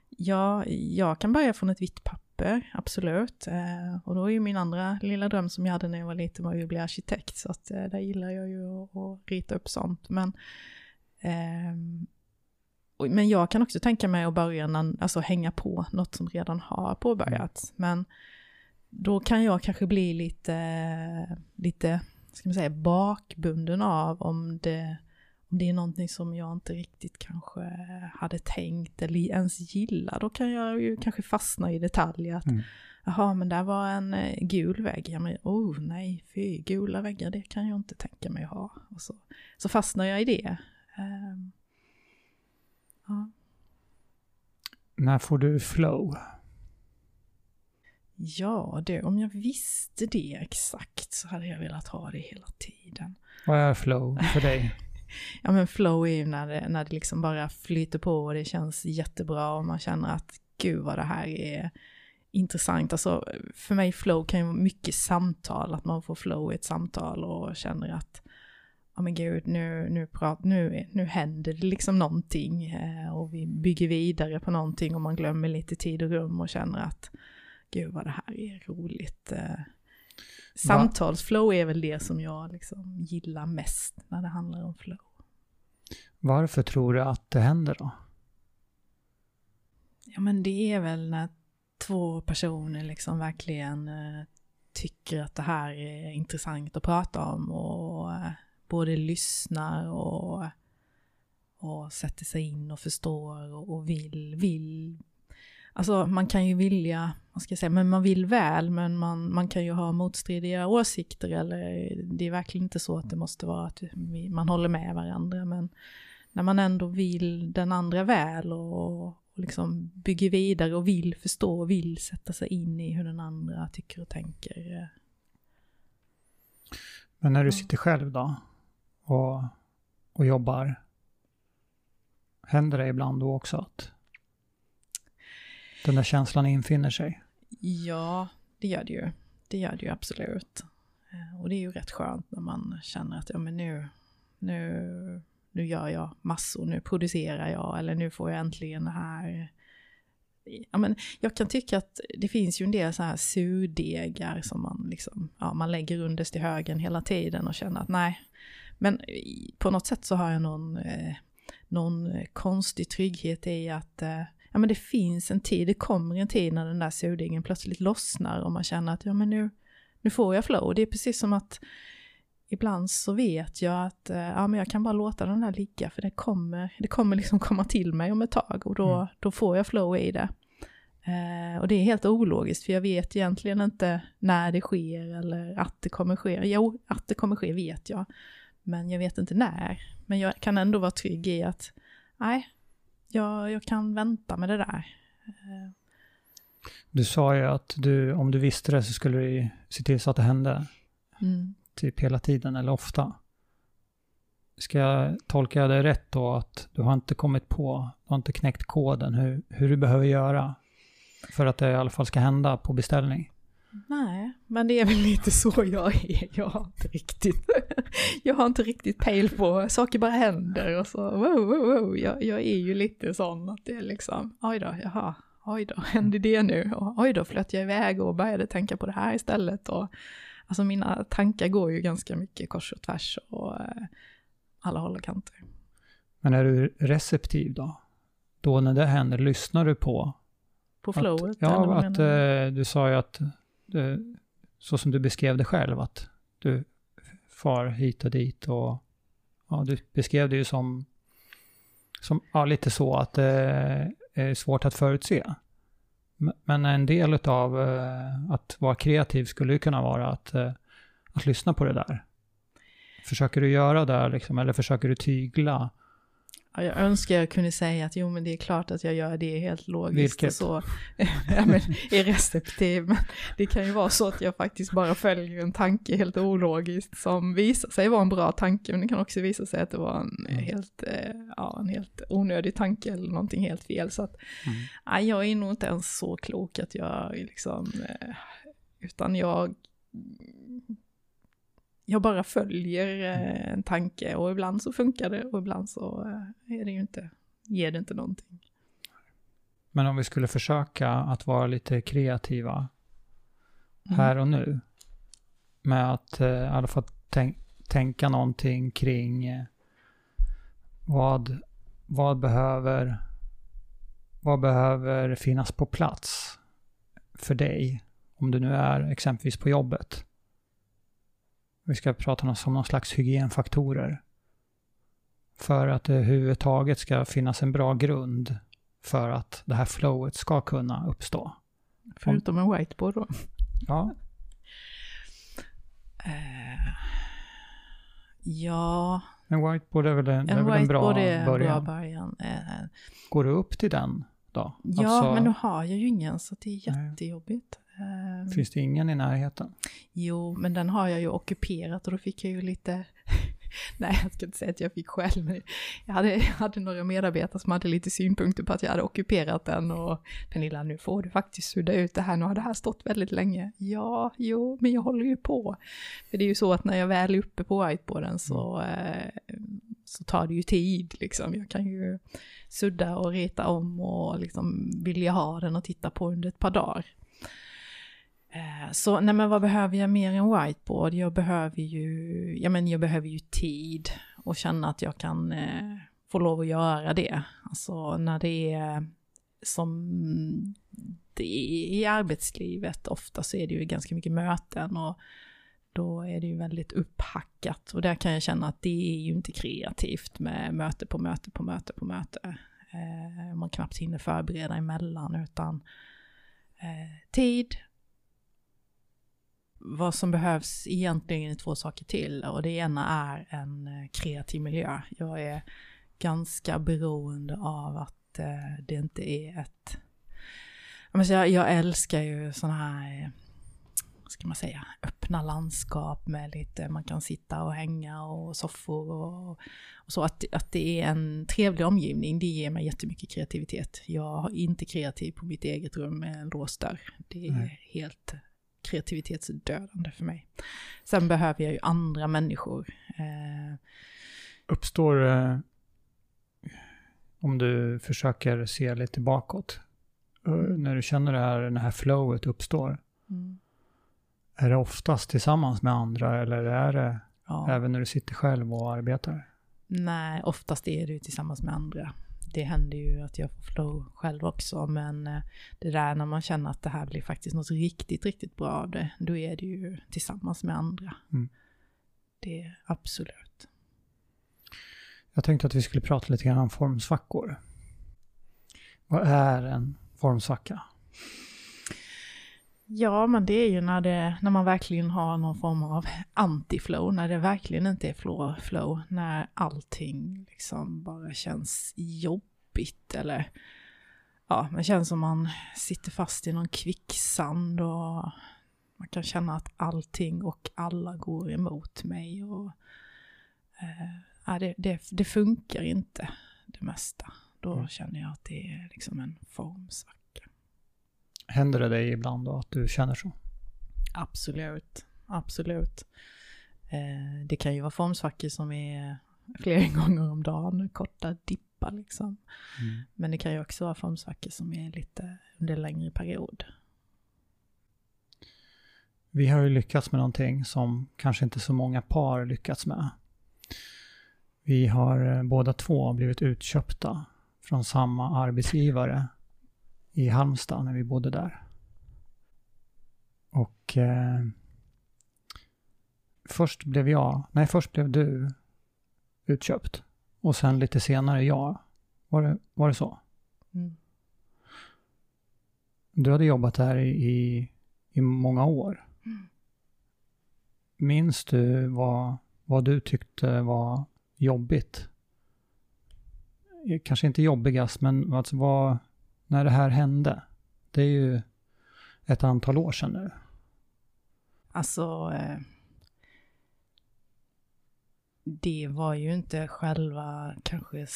ja, jag kan börja från ett vitt papper, absolut. Eh, och då är ju min andra lilla dröm som jag hade när jag var liten var ju att bli arkitekt. Så att eh, där gillar jag ju att, att rita upp sånt. Men, eh, men jag kan också tänka mig att börja, alltså hänga på något som redan har påbörjats. Men då kan jag kanske bli lite, lite, ska man säga, bakbunden av om det, om det är någonting som jag inte riktigt kanske hade tänkt eller ens gillar, då kan jag ju kanske fastna i detaljer. Att, Mm. Jaha, men där var en eh, gul vägg. Ja, men oh nej, fy, gula väggar, det kan jag inte tänka mig ha. Och så, så fastnar jag i det. Ehm, ja. När får du flow? Ja, det, om jag visste det exakt så hade jag velat ha det hela tiden. Vad är flow för dig? Ja men flow är ju när det, när det liksom bara flyter på och det känns jättebra och man känner att gud vad det här är intressant. Alltså för mig flow kan ju vara mycket samtal, att man får flow i ett samtal och känner att ja men gud nu, nu, prat, nu, nu händer det liksom någonting eh, och vi bygger vidare på någonting och man glömmer lite tid och rum och känner att gud vad det här är roligt. Eh, Samtalsflow är väl det som jag liksom gillar mest när det handlar om flow. Varför tror du att det händer då? Ja men det är väl när två personer liksom verkligen eh, tycker att det här är intressant att prata om och eh, både lyssnar och, och sätter sig in och förstår och, och vill, vill. Alltså man kan ju vilja, vad ska jag säga, men man vill väl men man, man kan ju ha motstridiga åsikter eller det är verkligen inte så att det måste vara att vi, man håller med varandra men när man ändå vill den andra väl och, och liksom bygger vidare och vill förstå och vill sätta sig in i hur den andra tycker och tänker. Men när du sitter själv då och, och jobbar, händer det ibland då också att den där känslan infinner sig? Ja, det gör det ju. Det gör det ju absolut. Eh, och det är ju rätt skönt när man känner att ja, men nu, nu, nu gör jag massor, nu producerar jag eller nu får jag äntligen det här. Ja, men jag kan tycka att det finns ju en del så här surdegar som man liksom, ja, man lägger underst i högen hela tiden och känner att nej, men på något sätt så har jag någon, eh, någon konstig trygghet i att eh, ja, men det finns en tid, det kommer en tid när den där surdegen plötsligt lossnar och man känner att ja, men nu, nu får jag flow. Det är precis som att ibland så vet jag att eh, ja, men jag kan bara låta den där ligga för det kommer, det kommer liksom komma till mig om ett tag och då, Mm. då får jag flow i det. Eh, och det är helt ologiskt för jag vet egentligen inte när det sker eller att det kommer ske. Jo, att det kommer ske vet jag. Men jag vet inte när. Men jag kan ändå vara trygg i att nej, jag, jag kan vänta med det där. Du sa ju att du, om du visste det så skulle du se till så att det hände Mm. typ hela tiden eller ofta. Ska jag tolka det rätt då att du har inte kommit på, du har inte knäckt koden hur, hur du behöver göra för att det i alla fall ska hända på beställning? Nej, men det är väl lite så jag är. Jag har inte riktigt, jag har inte riktigt pejl på, saker bara händer och så wow, wow, wow. Jag, jag är ju lite sån att det är liksom, oj då, jaha, oj då, hände det nu? Och, oj då, flöt jag iväg och började tänka på det här istället. Och, alltså mina tankar går ju ganska mycket kors och tvärs och eh, alla håll och kanter. Men är du receptiv då? Då när det händer, lyssnar du på? På flowet? Att, ja, att eh, du sa ju att, du, så som du beskrev det själv, att du far hit och dit och ja, du beskrev det ju som, som ja, lite så att det är svårt att förutse. Men en del av eh, att vara kreativ skulle ju kunna vara att, eh, att lyssna på det där. Försöker du göra det liksom, eller försöker du tygla? Ja, jag önskar jag kunde säga att jo men det är klart att jag gör det helt logiskt Vilket? och så. ja, men, är receptiv. Men det kan ju vara så att jag faktiskt bara följer en tanke helt ologiskt som visar sig vara en bra tanke men det kan också visa sig att det var en, Mm. helt, eh, ja, en helt onödig tanke eller någonting helt fel. Så att Mm. nej, jag är nog inte ens så klok att jag liksom, eh, utan jag jag bara följer eh, en tanke och ibland så funkar det och ibland så eh, är det ju inte, ger det inte någonting. Men om vi skulle försöka att vara lite kreativa Mm. här och nu. Med att eh, i alla fall tänk, tänka någonting kring eh, vad, vad behöver vad behöver finnas på plats för dig om du nu är exempelvis på jobbet. Vi ska prata om, som någon slags hygienfaktorer för att det överhuvudtaget ska finnas en bra grund för att det här flowet ska kunna uppstå? Förutom en whiteboard då. Ja, Eh, ja, en whiteboard är väl en, är en väl en bra är en början? bra början. Eh, Går du upp till den då? ja, Alltså, men nu har jag ju ingen så det är jättejobbigt. Eh, Finns det ingen i närheten? Jo, men den har jag ju ockuperat och då fick jag ju lite... Nej, jag ska inte säga att jag fick själv, jag hade, jag hade några medarbetare som hade lite synpunkter på att jag hade ockuperat den och Pernilla, nu får du faktiskt sudda ut det här, nu har det här stått väldigt länge. Ja, jo, men jag håller ju på. För det är ju så att när jag väl är uppe på whiteboarden så, eh, så tar det ju tid liksom. Jag kan ju sudda och rita om och liksom vill jag ha den och titta på under ett par dagar. Eh, så nej men vad behöver jag mer än whiteboard? Jag behöver ju, ja men jag behöver ju tid och känna att jag kan eh, få lov att göra det. Alltså när det är som det är i arbetslivet, ofta så är det ju ganska mycket möten och då är det ju väldigt upphackat och där kan jag känna att det är ju inte kreativt med möte på möte på möte på möte. Eh, man knappt hinner förbereda emellan utan eh, tid vad som behövs egentligen är två saker till och det ena är en eh, kreativ miljö. Jag är ganska beroende av att eh, det inte är ett... Jag, jag älskar ju sådana här, eh, ska man säga, öppna landskap med lite, man kan sitta och hänga och soffor och, och så. Att, att det är en trevlig omgivning, det ger mig jättemycket kreativitet. Jag är inte kreativ på mitt eget rum med en låst dörr. Det är Nej. helt kreativitetsdödande för mig. Sen behöver jag ju andra människor. Eh, Uppstår, eh, om du försöker se lite bakåt, eh, när du känner det här, det här flowet uppstår, mm, är det oftast tillsammans med andra eller är det ja. även när du sitter själv och arbetar? Nej, oftast är det ju tillsammans med andra. Det händer ju att jag får flow själv också, men eh, det där när man känner att det här blir faktiskt något riktigt, riktigt bra av det, då är det ju tillsammans med andra. Mm. Det är absolut. Jag tänkte att vi skulle prata lite grann om formsvackor. Vad är en formsvacka? Ja, men det är ju när, det, när man verkligen har någon form av anti-flow, när det verkligen inte är flow, flow när allting liksom bara känns jobbigt eller ja, det känns som man sitter fast i någon kvicksand och man kan känna att allting och alla går emot mig och eh, det, det, det funkar inte det mesta. Då Mm. känner jag att det är liksom en formsvacka. Händer det dig ibland då att du känner så? Absolut, absolut. Eh, det kan ju vara formsvackor som är flera gånger om dagen, korta dippar liksom. Men det kan ju också vara formsvackor som är lite under längre period. Vi har ju lyckats med någonting som kanske inte så många par lyckats med. Vi har eh, båda två blivit utköpta från samma arbetsgivare i Halmstad när vi bodde där. Och eh, först blev jag, nej först blev du utköpt och sen lite senare jag. Var det, var det så? Mm. Du hade jobbat där i, i, i många år. Minns du vad, vad du tyckte var jobbigt? Eh, Kanske inte jobbigast, men alltså vad, när det här hände? Det är ju ett antal år sedan nu. Alltså, eh, det var ju inte själva kanske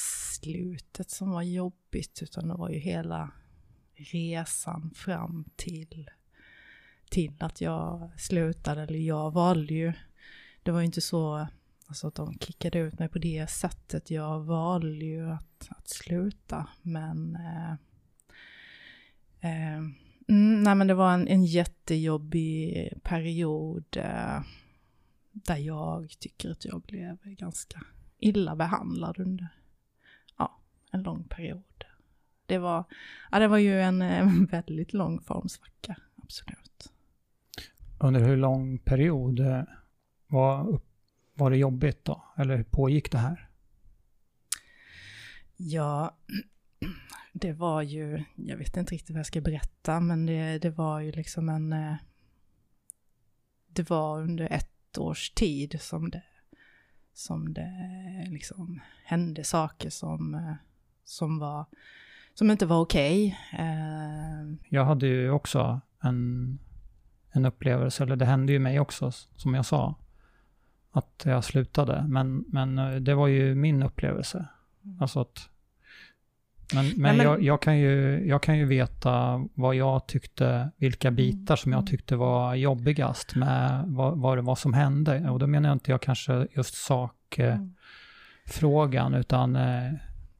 slutet som var jobbigt, utan det var ju hela resan fram till, till att jag slutade, eller jag valde ju, det var ju inte så alltså att de kickade ut mig på det sättet, jag valde ju att, att sluta, men eh, Mm, nej men det var en, en jättejobbig period eh, där jag tycker att jag blev ganska illa behandlad under ja, en lång period. Det var, ja, det var ju en, en väldigt lång formsvacka, absolut. Under hur lång period eh, var, var det jobbigt då? Eller hur pågick det här? Ja, det var ju, jag vet inte riktigt vad jag ska berätta, men det, det var ju liksom en... eh, Det var under ett års tid som det, som det liksom hände saker som, eh, som var, som inte var okej. Eh, Jag hade ju också en, en upplevelse, eller det hände ju mig också, som jag sa, att jag slutade. Men, men eh, det var ju min upplevelse. Alltså att, men men, men- Jag, jag, kan ju, jag kan ju veta vad jag tyckte, vilka bitar som jag Mm. tyckte var jobbigast med vad, vad var som hände. Och då menar jag inte jag kanske just sakfrågan, Mm. utan eh,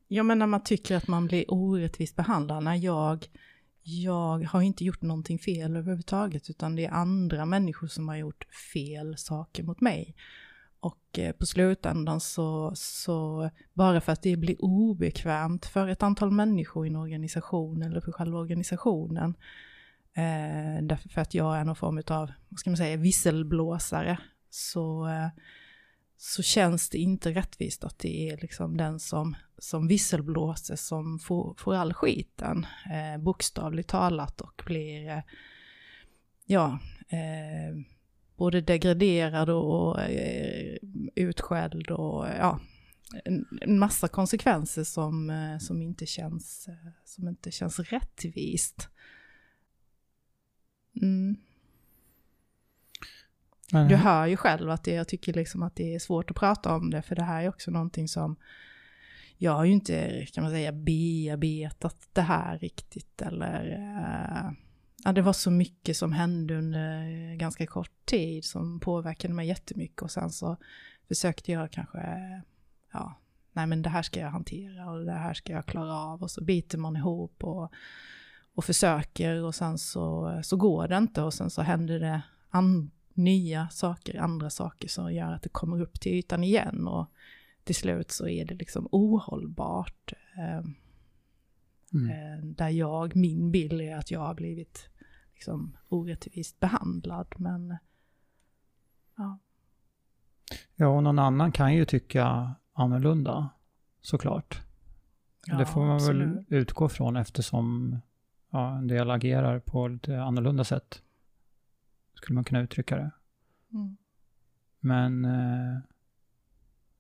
Ja, men när man tycker att man blir orättvist behandlad, när jag, jag har inte gjort någonting fel överhuvudtaget, utan det är andra människor som har gjort fel saker mot mig. Och eh, på slutändan så, så, bara för att det blir obekvämt för ett antal människor i en organisation eller för själva organisationen, eh, därför för att jag är någon form av, vad ska man säga, visselblåsare, så, eh, så känns det inte rättvist att det är liksom den som, som visselblåser som får, får all skiten, eh, bokstavligt talat, och blir, eh, ja, eh, både degraderad och eh, utskälld och ja, en, massa konsekvenser som, eh, som, inte känns, eh, som inte känns rättvist. Mm. Du hör ju själv att det, jag tycker liksom att det är svårt att prata om det, för det här är också någonting som jag har ju inte, kan man säga, bearbetat det här riktigt, eller eh, ja, det var så mycket som hände under ganska kort tid som påverkade mig jättemycket och sen så försökte jag kanske, ja, nej men det här ska jag hantera och det här ska jag klara av och så biter man ihop och, och försöker och sen så, så går det inte och sen så händer det an, nya saker, andra saker som gör att det kommer upp till ytan igen och till slut så är det liksom ohållbart. Eh, mm. eh, där jag, min bild är att jag har blivit liksom orättvist behandlad men ja. Ja, och någon annan kan ju tycka annorlunda, såklart. ja det får man väl absolut. utgå från eftersom ja, en del agerar på lite annorlunda sätt. Skulle man kunna uttrycka det. Mm. Men eh,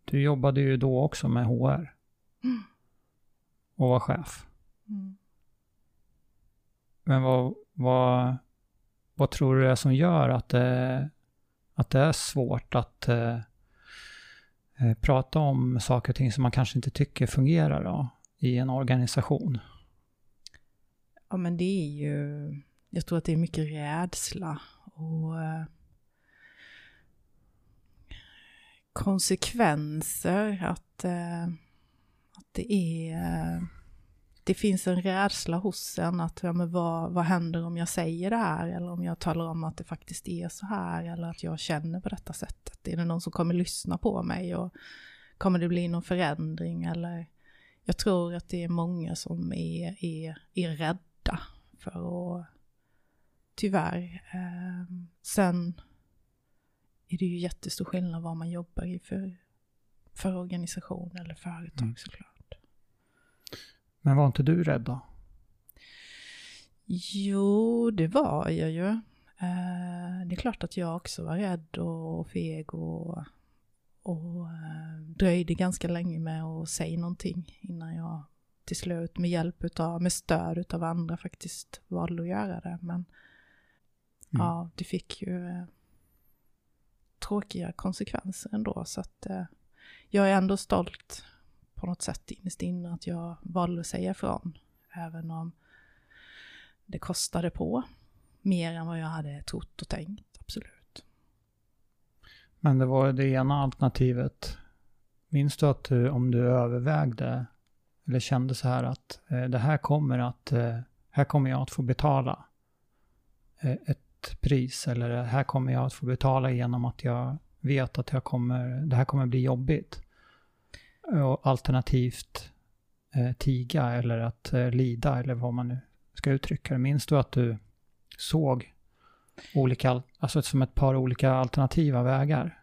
du jobbade ju då också med HR Mm. och var chef. Mm. Men vad, vad, vad tror du det är som gör att det, att det är svårt att eh, eh, prata om saker och ting som man kanske inte tycker fungerar då, i en organisation? Ja men det är ju, jag tror att det är mycket rädsla och eh, konsekvenser, att, eh, att det är, eh, det finns en rädsla hos en att, ja men vad, vad händer om jag säger det här eller om jag talar om att det faktiskt är så här eller att jag känner på detta sättet. Är det någon som kommer lyssna på mig och kommer det bli någon förändring eller jag tror att det är många som är, är, är rädda för att, tyvärr. Eh, sen är det ju jättestor skillnad vad man jobbar i för, för organisation eller företag Mm. såklart. Men var inte du rädd då? Jo, det var jag ju. Eh, det är klart att jag också var rädd och feg och, och eh, dröjde ganska länge med att säga någonting innan jag till slut med hjälp utav, med stöd utav andra faktiskt valde att göra det. Men Mm. ja, det fick ju eh, tråkiga konsekvenser ändå. Så att jag är ändå stolt på något sätt innerst inne att jag valde att säga ifrån. Även om det kostade på mer än vad jag hade trott och tänkt, absolut. Men det var det ena alternativet. Minns du att du, om du övervägde eller kände så här att eh, det här kommer att, eh, här kommer jag att få betala eh, ett pris eller det här kommer jag att få betala genom att jag vet att jag kommer, det här kommer bli jobbigt. Eh, och alternativt eh, tiga eller att eh, lida eller vad man nu ska uttrycka det. Minns du att du såg olika, alltså som ett par olika alternativa vägar?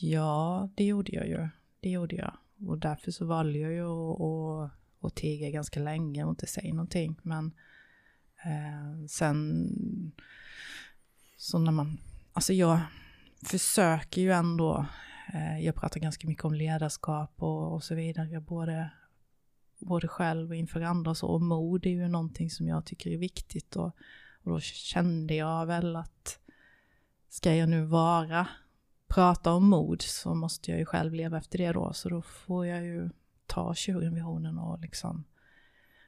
Ja, det gjorde jag ju. Det gjorde jag. och därför så valde jag ju att, att, tiga ganska länge och inte säga någonting. Men eh, sen, så när man, alltså jag försöker ju ändå, jag pratar ganska mycket om ledarskap och, och så vidare, både, både själv och inför andra så, och mod är ju någonting som jag tycker är viktigt och, och då kände jag väl att ska jag nu vara, prata om mod så måste jag ju själv leva efter det då, så då får jag ju ta tjuren vid hornen och liksom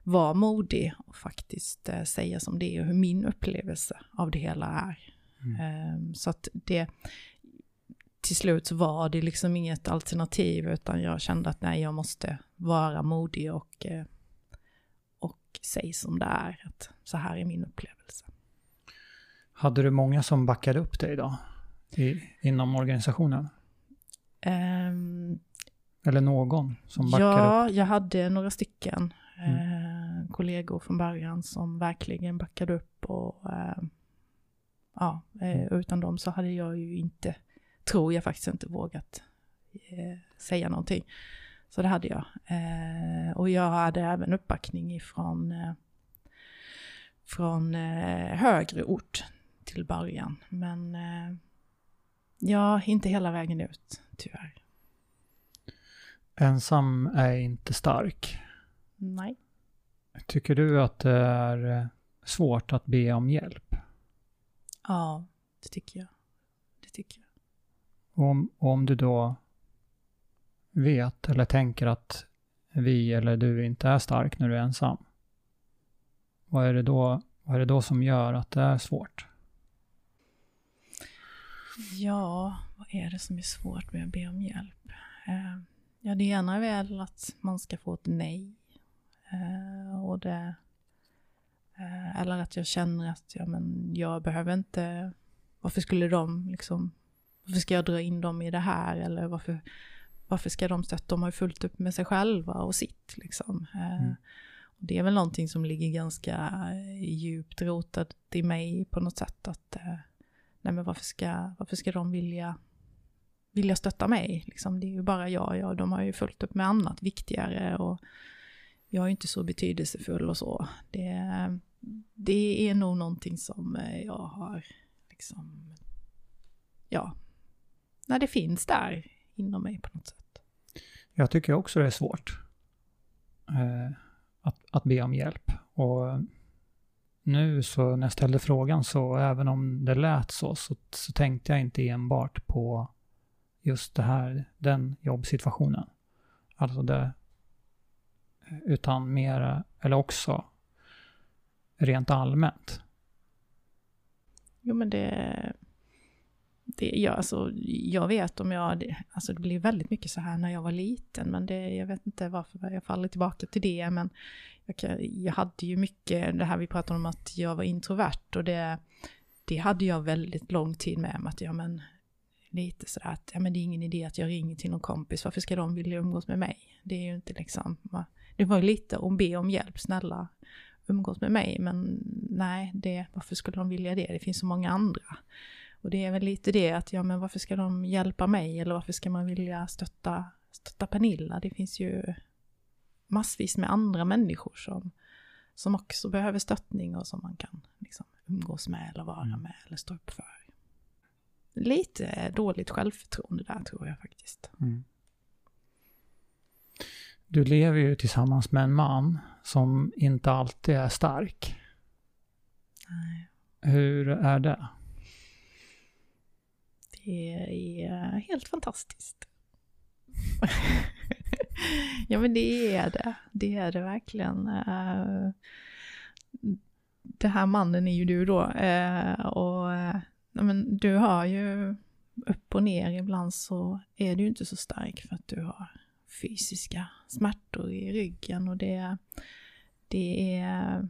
vara modig och faktiskt eh, säga som det är och hur min upplevelse av det hela är. Mm. Eh, så att det, till slut så var det liksom inget alternativ utan jag kände att nej, jag måste vara modig och, eh, och säga som det är, att så här är min upplevelse. Hade du många som backade upp dig då? I, inom organisationen? Um, Eller någon som backade ja, upp? Ja, jag hade några stycken mm. eh, kollegor från början som verkligen backade upp och eh, ja, eh, mm. utan dem så hade jag ju inte, tror jag faktiskt inte vågat eh, säga någonting. Så det hade jag. Eh, och jag hade även uppbackning ifrån eh, från högre ort till början. Men ja, inte hela vägen ut, tyvärr. Ensam är inte stark. Nej. Tycker du att det är svårt att be om hjälp? Ja, det tycker jag. Det tycker jag. Och om, om du då vet eller tänker att vi eller du inte är stark när du är ensam. Vad är det då, vad är det då som gör att det är svårt? Ja, vad är det som är svårt med att be om hjälp? Eh, ja, det ena är väl att man ska få ett nej. Eh, och det, eh, eller att jag känner att ja, men jag behöver inte, varför skulle de liksom, varför ska jag dra in dem i det här? Eller varför, varför ska de stötta? De har ju fullt upp med sig själva och sitt liksom. Mm. Och det är väl någonting som ligger ganska djupt rotat i mig på något sätt. att nej men varför ska, varför ska de vilja, vilja stötta mig? Liksom, det är ju bara jag, jag, de har ju fullt upp med annat viktigare och jag är inte så betydelsefull och så. Det, det är nog någonting som jag har liksom, ja, när det finns där inom mig på något sätt. Jag tycker också det är svårt eh, att, att be om hjälp. Och nu så när jag ställde frågan så även om det lät så, så, så tänkte jag inte enbart på just det här, den jobbsituationen. Alltså det, utan mer, eller också rent allmänt. Jo men det, det ja, alltså, jag vet om jag, det, alltså det blir väldigt mycket så här när jag var liten, men det, jag vet inte varför jag faller tillbaka till det, men jag, jag hade ju mycket, det här vi pratade om att jag var introvert och det, det hade jag väldigt lång tid med, med att ja men lite sådär att ja men det är ingen idé att jag ringer till någon kompis, varför ska de vilja umgås med mig? Det är ju inte liksom, det var ju lite att be om hjälp, snälla umgås med mig, men nej, det, varför skulle de vilja det? Det finns så många andra. Och det är väl lite det att, ja men varför ska de hjälpa mig eller varför ska man vilja stötta, stötta Pernilla? Det finns ju massvis med andra människor som, som också behöver stöttning och som man kan liksom, umgås med eller vara mm. med eller stå upp för. Lite dåligt självförtroende där tror jag faktiskt. Mm. Du lever ju tillsammans med en man som inte alltid är stark. Nej. Hur är det? Det är helt fantastiskt. ja men det är det. Det är det verkligen. Eh, det här mannen är ju du då. Eh, och eh, men du har ju upp och ner ibland så är du ju inte så stark för att du har fysiska smärtor i ryggen och det, det är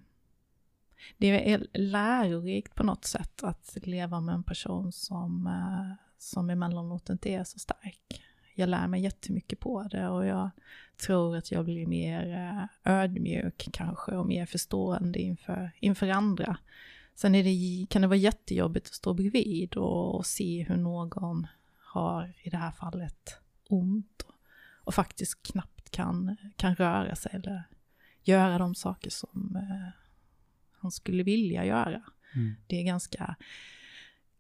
det är lärorikt på något sätt att leva med en person som, som emellanåt inte är så stark jag lär mig jättemycket på det och jag tror att jag blir mer eh, ödmjuk kanske och mer förstående inför, inför andra. Sen det, kan det vara jättejobbigt att stå bredvid och, och se hur någon har, i det här fallet, ont. och faktiskt knappt kan, kan röra sig eller göra de saker som eh, han skulle vilja göra. Mm. Det är ganska,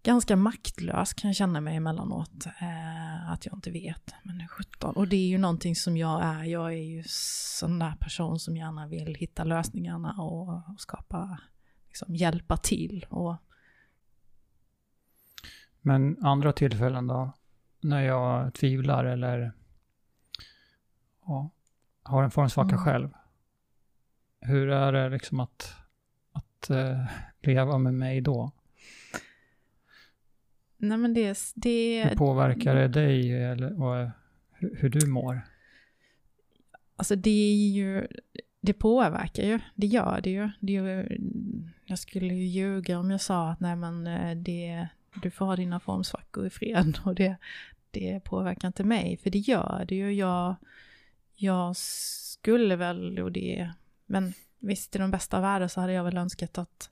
ganska maktlös kan jag känna mig emellanåt. Eh, att jag inte vet. Men 17. Och det är ju någonting som jag är. Jag är ju sån där person som gärna vill hitta lösningarna och, och skapa, liksom hjälpa till. Och, Men andra tillfällen då? När jag tvivlar eller ja, har en formsvacka Mm. själv. Hur är det liksom att, att eh, leva med mig då? Nej men det, det, Hur påverkar det dig eller, och hur, hur du mår? Alltså det är ju, det påverkar ju, det gör det ju. Det är jag skulle ju ljuga om jag sa att nej men eh, det, du får ha dina formsvackor i fred och det, det påverkar inte mig, för det gör det ju. Jag, jag skulle väl, och det, men visst i de bästa av världar så hade jag väl önskat att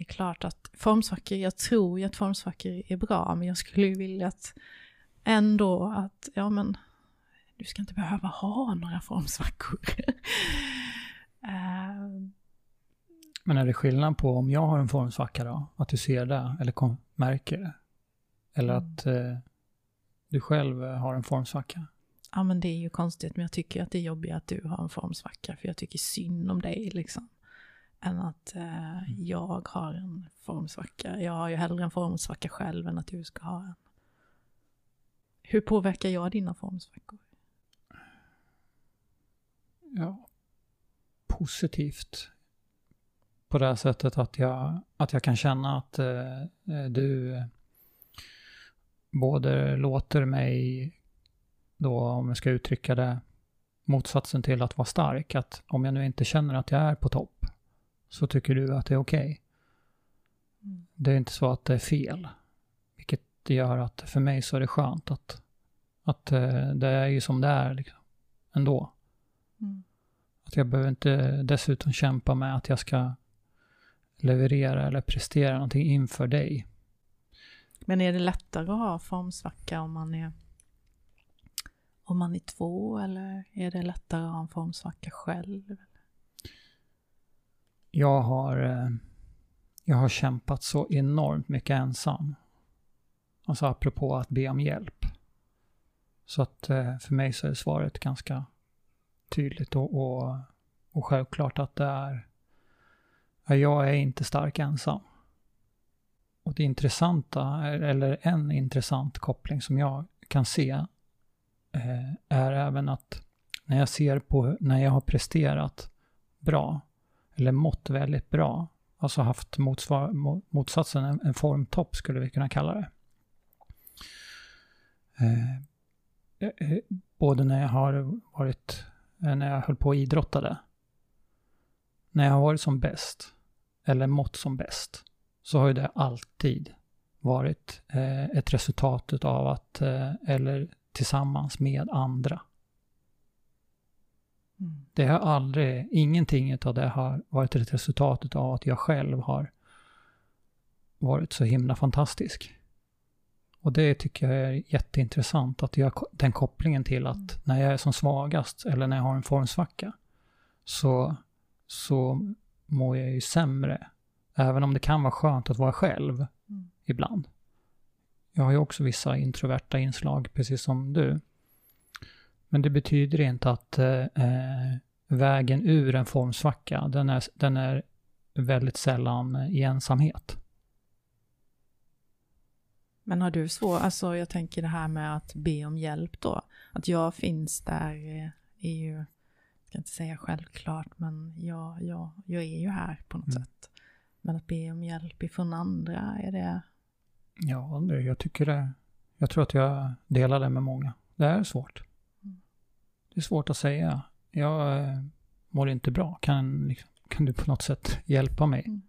det är klart att formsvackor, jag tror ju att formsvackor är bra, men jag skulle ju vilja att ändå att, ja men du ska inte behöva ha några formsvackor. Eh, Men är det skillnad på om jag har en formsvacka då? Att du ser det eller kom, märker det? Eller Mm. att eh, du själv eh, har en formsvacka? ja men det är ju konstigt, men jag tycker att det är jobbigt att du har en formsvacka, för jag tycker synd om dig liksom. Än att eh, jag har en formsvacka. Jag har ju hellre en formsvacka själv än att du ska ha en. Hur påverkar jag dina formsvackor? Ja, positivt. På det här sättet att jag, att jag kan känna att eh, eh du både låter mig, då om jag ska uttrycka det, motsatsen till att vara stark. Att om jag nu inte känner att jag är på topp, så tycker du att det är okej. Mm. Det är inte så att det är fel. Vilket gör att för mig så är det skönt att, att eh, det är ju som det är liksom, ändå. Mm. Att jag behöver inte dessutom kämpa med att jag ska leverera eller prestera någonting inför dig. Men är det lättare att ha formsvacka om man är om man är två eller är det lättare att ha en formsvacka själv? Jag har, eh, jag har kämpat så enormt mycket ensam. Alltså apropå att be om hjälp. Så att eh, för mig så är svaret ganska tydligt och, och, och självklart att det är, jag är inte stark ensam. Och det intressanta, eller en intressant koppling som jag kan se, eh, är även att när jag ser på, när jag har presterat bra, eller mått väldigt bra, alltså haft motsvar, motsatsen, en, en formtopp skulle vi kunna kalla det. Eh, eh, eh både när jag har varit, eh, när jag höll på och idrottade, när jag har varit som bäst, eller mått som bäst, så har ju det alltid varit eh, ett resultat av att, eh, eller tillsammans med andra. Mm. Det har aldrig, ingenting av det har varit ett resultat av att jag själv har varit så himla fantastisk. Och det tycker jag är jätteintressant, att ko- den kopplingen till att Mm. när jag är som svagast eller när jag har en formsvacka så, så mår jag ju sämre. Även om det kan vara skönt att vara själv Mm. ibland. Jag har ju också vissa introverta inslag, precis som du. Men det betyder inte att eh, eh, vägen ur en formsvacka, den är, den är väldigt sällan i ensamhet. Men har du svårt, alltså jag tänker det här med att be om hjälp då, att jag finns där eh, är ju, jag ska inte säga självklart, men jag, jag, jag är ju här på något Mm. sätt. Men att be om hjälp ifrån andra, är det, Ja, det, jag tycker det. Jag tror att jag delar det med många. Det är svårt. Det är svårt att säga. Jag eh, mår inte bra. Kan, liksom, kan du på något sätt hjälpa mig? Mm.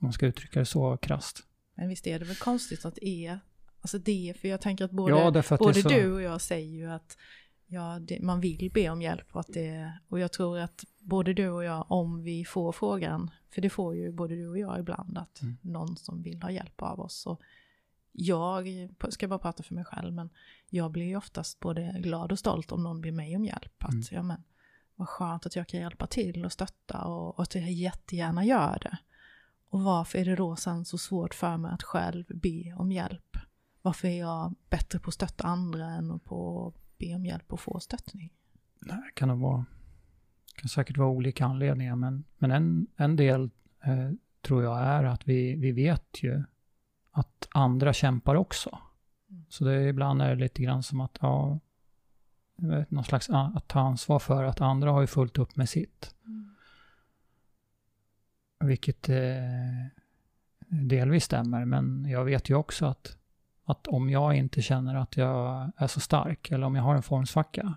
Om man ska uttrycka det så krasst. men visst är det väl konstigt att det är, alltså det, för jag tänker att både, ja, att både så, du och jag säger ju att ja, det, man vill be om hjälp och att det, och jag tror att både du och jag, om vi får frågan, för det får ju både du och jag ibland, att Mm. någon som vill ha hjälp av oss, så jag ska bara prata för mig själv, men jag blir ju oftast både glad och stolt om någon ber mig om hjälp. Att, mm. ja, men, vad skönt att jag kan hjälpa till och stötta och, och att jag jättegärna gör det. Och varför är det då sen så svårt för mig att själv be om hjälp? Varför är jag bättre på att stötta andra än på att be om hjälp och få stöttning? Det kan vara, kan säkert vara olika anledningar, men, men en, en del eh, tror jag är att vi, vi vet ju att andra kämpar också. Mm. Så det är, ibland är det lite grann som att, ja, vet, någon slags att ta ansvar för att andra har ju fullt upp med sitt. Mm. Vilket eh, delvis stämmer, men jag vet ju också att, att om jag inte känner att jag är så stark, eller om jag har en formsvacka,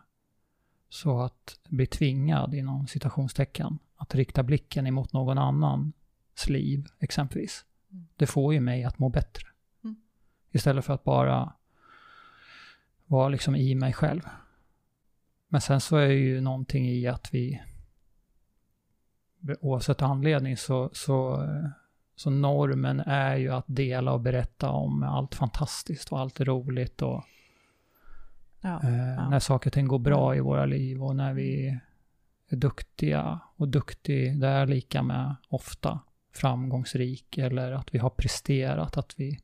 så att bli tvingad, inom citationstecken, att rikta blicken emot någon annans liv, exempelvis. Det får ju mig att må bättre. Mm. Istället för att bara vara liksom i mig själv. Men sen så är ju någonting i att vi, oavsett anledning, så, så, så normen är ju att dela och berätta om allt fantastiskt och allt roligt och ja, eh, ja. när saker och ting går bra i våra liv och när vi är duktiga. Och duktig, det är lika med ofta framgångsrik eller att vi har presterat, att vi...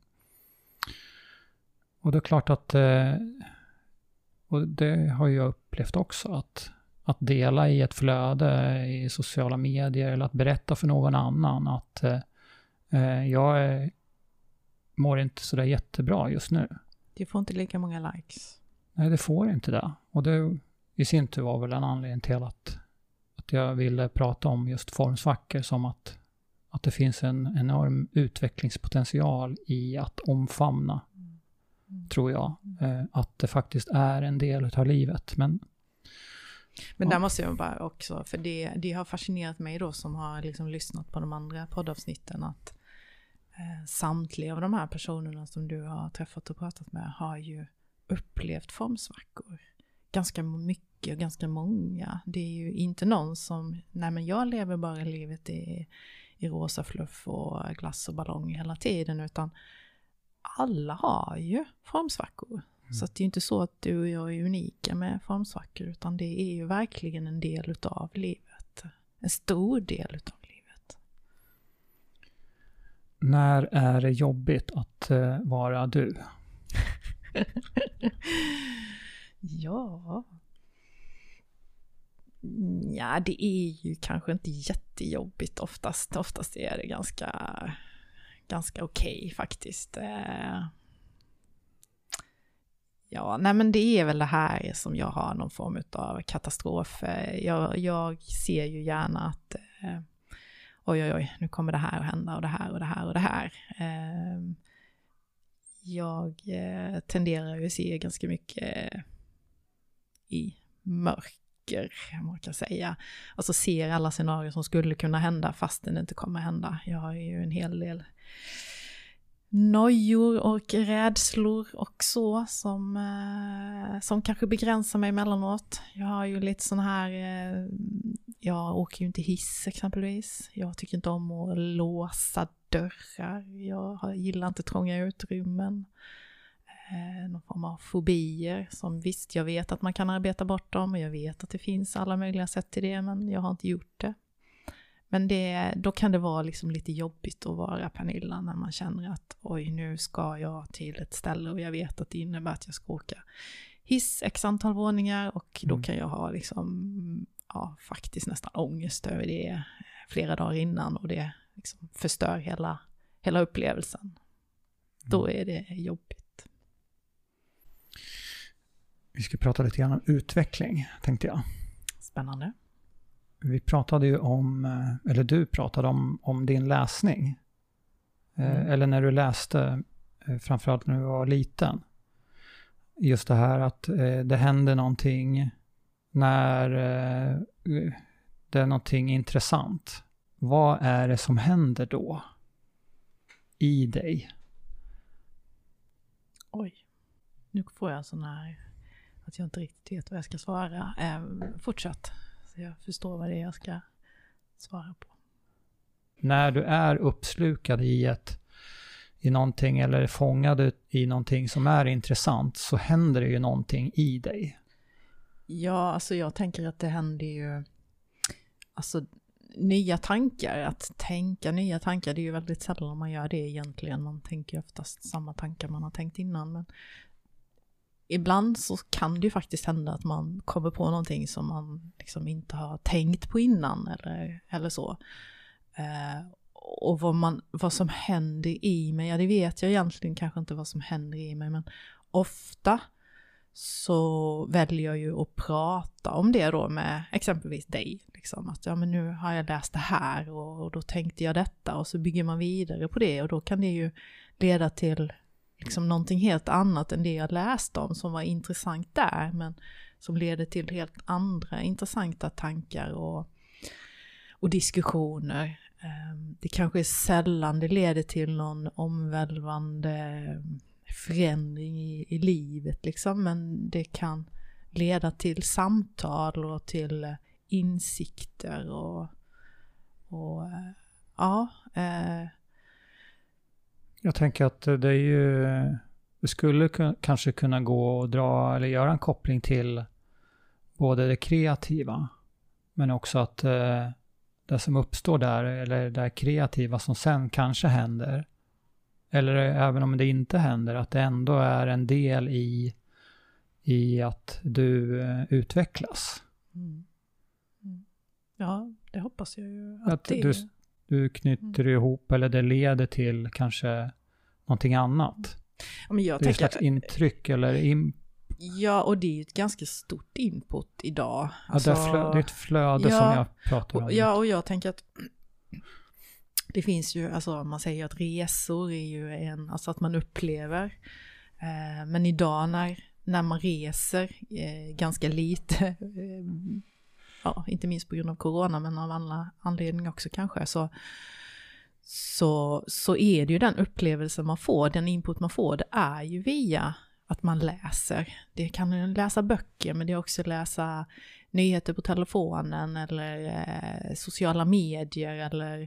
Och det är klart att eh, och det har jag upplevt också, att, att dela i ett flöde i sociala medier eller att berätta för någon annan att eh, jag är, mår inte sådär jättebra just nu. Det får inte lika många likes. Nej, det får inte det. Och det i sin tur var väl en anledning till att, att jag ville prata om just formsvackor som att, att det finns en enorm utvecklingspotential i att omfamna Mm. tror jag. Eh, att det faktiskt är en del av livet. Men, men där måste jag bara också, för det, det har fascinerat mig då som har liksom lyssnat på de andra poddavsnitten att eh, samtliga av de här personerna som du har träffat och pratat med har ju upplevt formsvackor. Ganska mycket och ganska många. Det är ju inte någon som, nej men jag lever bara livet i, i rosa fluff och glass och ballong hela tiden, utan alla har ju formsvackor. Mm. Så det är ju inte så att du och jag är unika med formsvackor, utan det är ju verkligen en del utav livet. En stor del utav livet. När är det jobbigt att uh, vara du? ja... Ja, det är ju kanske inte jättejobbigt oftast. Oftast är det ganska ganska okej okay, faktiskt. Eh, ja, nej men det är väl det här som jag har någon form av katastrof. Eh, jag, jag ser ju gärna att eh, oj, oj, oj, nu kommer det här att hända och det här och det här och det här. Eh, jag tenderar ju att se ganska mycket i mörk tycker, man kan säga. Alltså ser alla scenarier som skulle kunna hända fast det inte kommer hända. Jag har ju en hel del nojor och rädslor och så som, eh, som kanske begränsar mig emellanåt. Jag har ju lite sån här, eh, jag åker ju inte hiss exempelvis. Jag tycker inte om att låsa dörrar. Jag gillar inte trånga utrymmen eh, någon form av fobier som visst, jag vet att man kan arbeta bort dem och jag vet att det finns alla möjliga sätt till det, men jag har inte gjort det. Men det, då kan det vara liksom lite jobbigt att vara Pernilla när man känner att oj, nu ska jag till ett ställe och jag vet att det innebär att jag ska åka hiss x antal våningar och då mm. kan jag ha liksom, ja, faktiskt nästan ångest över det flera dagar innan och det liksom förstör hela, hela upplevelsen. Mm. Då är det jobbigt. Vi ska prata lite grann om utveckling, tänkte jag. Spännande. Vi pratade ju om, eh, eller du pratade om, om din läsning. Eh, mm. Eller när du läste, eh, framförallt när du var liten. Just det här att det händer någonting när det är någonting intressant. Vad är det som händer då? I dig? Oj. Nu får jag sån här att jag inte riktigt vet vad jag ska svara. Eh, fortsatt, så jag förstår vad det är jag ska svara på. När du är uppslukad i ett, i någonting eller fångad i någonting som är intressant så händer det ju någonting i dig. Ja, alltså jag tänker att det händer ju, alltså nya tankar, att tänka nya tankar, det är ju väldigt sällan man gör det egentligen. Man tänker oftast samma tankar man har tänkt innan. Men ibland så kan det ju faktiskt hända att man kommer på någonting som man liksom inte har tänkt på innan eller, eller så. Eh, och vad, man, vad som händer i mig, ja det vet jag egentligen kanske inte vad som händer i mig, men ofta så väljer jag ju att prata om det då med exempelvis dig. Liksom. Att ja, men nu har jag läst det här och, och, då tänkte jag detta och så bygger man vidare på det och då kan det ju leda till liksom någonting helt annat än det jag läste om som var intressant där men som leder till helt andra intressanta tankar och, och diskussioner. Ehm, det kanske är sällan det leder till någon omvälvande förändring i, i livet liksom, men det kan leda till samtal och till insikter och, och eh, ja. Eh. Jag tänker att det är ju, det skulle kanske kunna gå och dra eller göra en koppling till både det kreativa, men också att eh, det som uppstår där, eller det kreativa som sen kanske händer, eller även om det inte händer, att det ändå är en del i, i att du eh, utvecklas. Mm. Mm. Ja, det hoppas jag ju att, att det du, du knyter mm. ihop eller det leder till kanske någonting annat. Ja, men jag det är ett slags intryck eller in... Ja, och det är ju ett ganska stort input idag. Alltså, ja, det, är alltså- det är ett flöde ja, som jag pratar om. Ja, och jag tänker att det finns ju, alltså man säger att resor är ju en, alltså att man upplever. Eh, men idag när, när man reser eh, ganska lite, eh, ja, inte minst på grund av corona, men av andra anledningar också kanske, så, så, så är det ju den upplevelsen man får, den input man får, det är ju via att man läser. Det kan läsa böcker, men det är också läsa nyheter på telefonen eller eh, sociala medier eller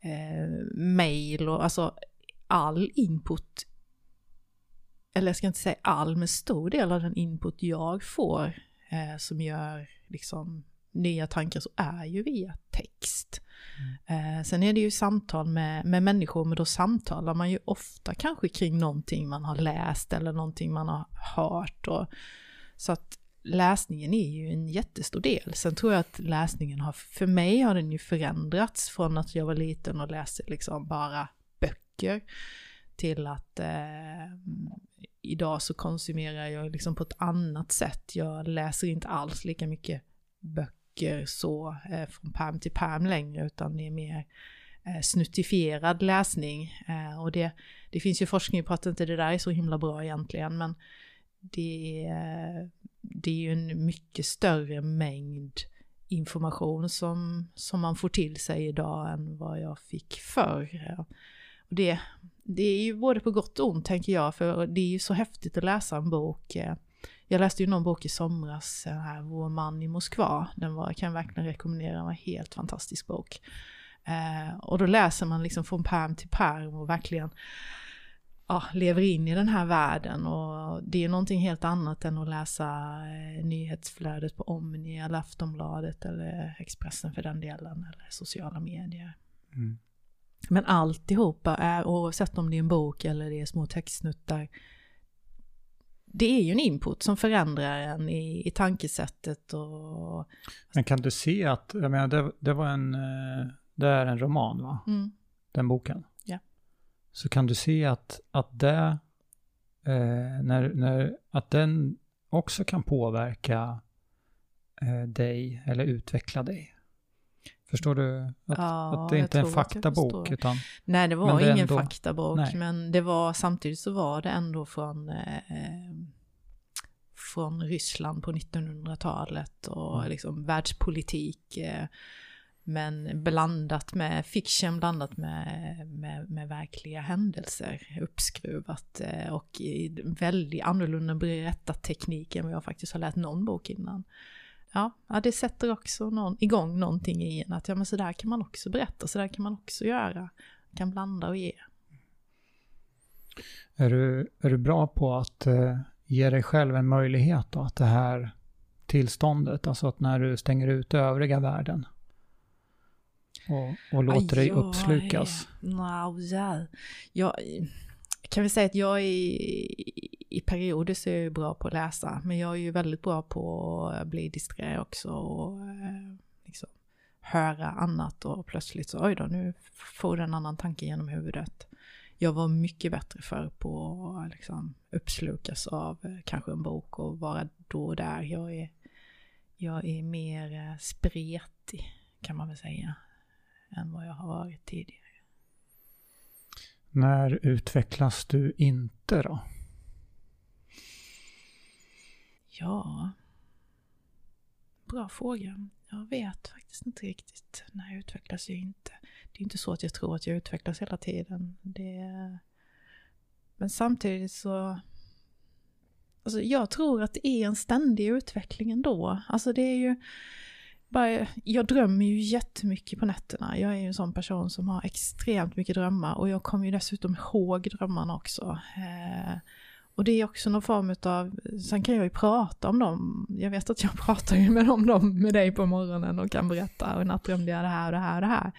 eh, mail och alltså all input, eller jag ska inte säga all, men stor del av den input jag får eh, som gör liksom nya tankar så är ju via text. Mm. Eh, sen är det ju samtal med, med människor, men då samtalar man ju ofta kanske kring någonting man har läst eller någonting man har hört. Och, så att läsningen är ju en jättestor del. Sen tror jag att läsningen har, för mig har den ju förändrats från att jag var liten och läste liksom bara böcker till att eh, idag så konsumerar jag liksom på ett annat sätt. Jag läser inte alls lika mycket böcker så eh, från perm till perm längre utan det är mer eh, snuttifierad läsning. Eh, och det, det finns ju forskning på att inte det där är så himla bra egentligen men det, det är ju en mycket större mängd information som, som man får till sig idag än vad jag fick förr. Och det, det är ju både på gott och ont tänker jag, för det är ju så häftigt att läsa en bok. Eh, jag läste ju någon bok i somras, här, Vår man i Moskva. Den var, kan jag verkligen rekommendera, den var en helt fantastisk bok. Eh, och då läser man liksom från perm till perm och verkligen ja, lever in i den här världen och det är någonting helt annat än att läsa eh, nyhetsflödet på Omni eller Aftonbladet eller Expressen för den delen eller sociala medier. Mm. Men alltihopa, är, oavsett om det är en bok eller det är små textsnuttar, det är ju en input som förändrar en i, i tankesättet och... Men kan du se att, jag menar det, det var en, eh, det är en roman va? Mm. Den boken? så kan du se att, att det, eh, när, när, att den också kan påverka eh, dig eller utveckla dig. Förstår du? Att, ja, att det inte är en faktabok utan... Nej, det var det ingen ändå, faktabok, nej. men det var samtidigt så var det ändå från, eh, från Ryssland på 1900-talet och mm. liksom världspolitik. Eh, men blandat med fiction, blandat med, med, med verkliga händelser, uppskruvat eh, och i väldigt annorlunda berättarteknik än vad jag faktiskt har lärt någon bok innan. Ja, ja det sätter också någon, igång någonting i en, att ja men så där kan man också berätta, så där kan man också göra. Man kan blanda och ge. Är du, är du bra på att uh, ge dig själv en möjlighet då, att det här tillståndet, alltså att när du stänger ut övriga världen och, och låter dig uppslukas? No, yeah. jag kan vi säga att jag är i perioder så är jag ju bra på att läsa, men jag är ju väldigt bra på att bli disträ också och eh, liksom, höra annat och plötsligt så oj då, nu får du en annan tanke genom huvudet. Jag var mycket bättre för på att liksom, uppslukas av eh, kanske en bok och vara då och där. Jag är, jag är mer eh, spretig kan man väl säga än vad jag har varit tidigare. När utvecklas du inte då? Ja, bra fråga. Jag vet faktiskt inte riktigt. när jag utvecklas jag inte. Det är inte så att jag tror att jag utvecklas hela tiden. Det... Men samtidigt så... Alltså jag tror att det är en ständig utveckling ändå. Alltså det är ju... Bara, jag drömmer ju jättemycket på nätterna. Jag är ju en sån person som har extremt mycket drömmar och jag kommer ju dessutom ihåg drömmarna också. Eh, och det är också någon form av, sen kan jag ju prata om dem. Jag vet att jag pratar ju med dem med dig på morgonen och kan berätta, och natt drömde jag det här och det här och det här.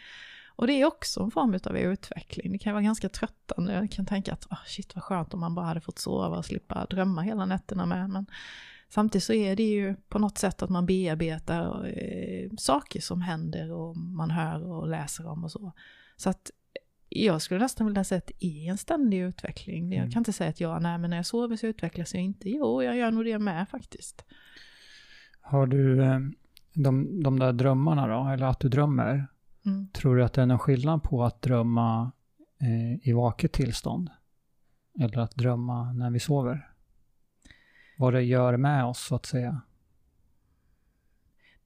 Och det är också en form av utveckling. Det kan vara ganska tröttande. Jag kan tänka att oh, shit vad skönt om man bara hade fått sova och slippa drömma hela nätterna med. Men samtidigt så är det ju på något sätt att man bearbetar eh, saker som händer och man hör och läser om och så. Så att jag skulle nästan vilja säga att det är en ständig utveckling. Mm. Jag kan inte säga att jag, nej men när jag sover så utvecklas jag inte. Jo, jag gör nog det med faktiskt. Har du eh, de, de där drömmarna då, eller att du drömmer, mm. tror du att det är någon skillnad på att drömma eh, i vaket tillstånd? Eller att drömma när vi sover? Vad det gör med oss så att säga?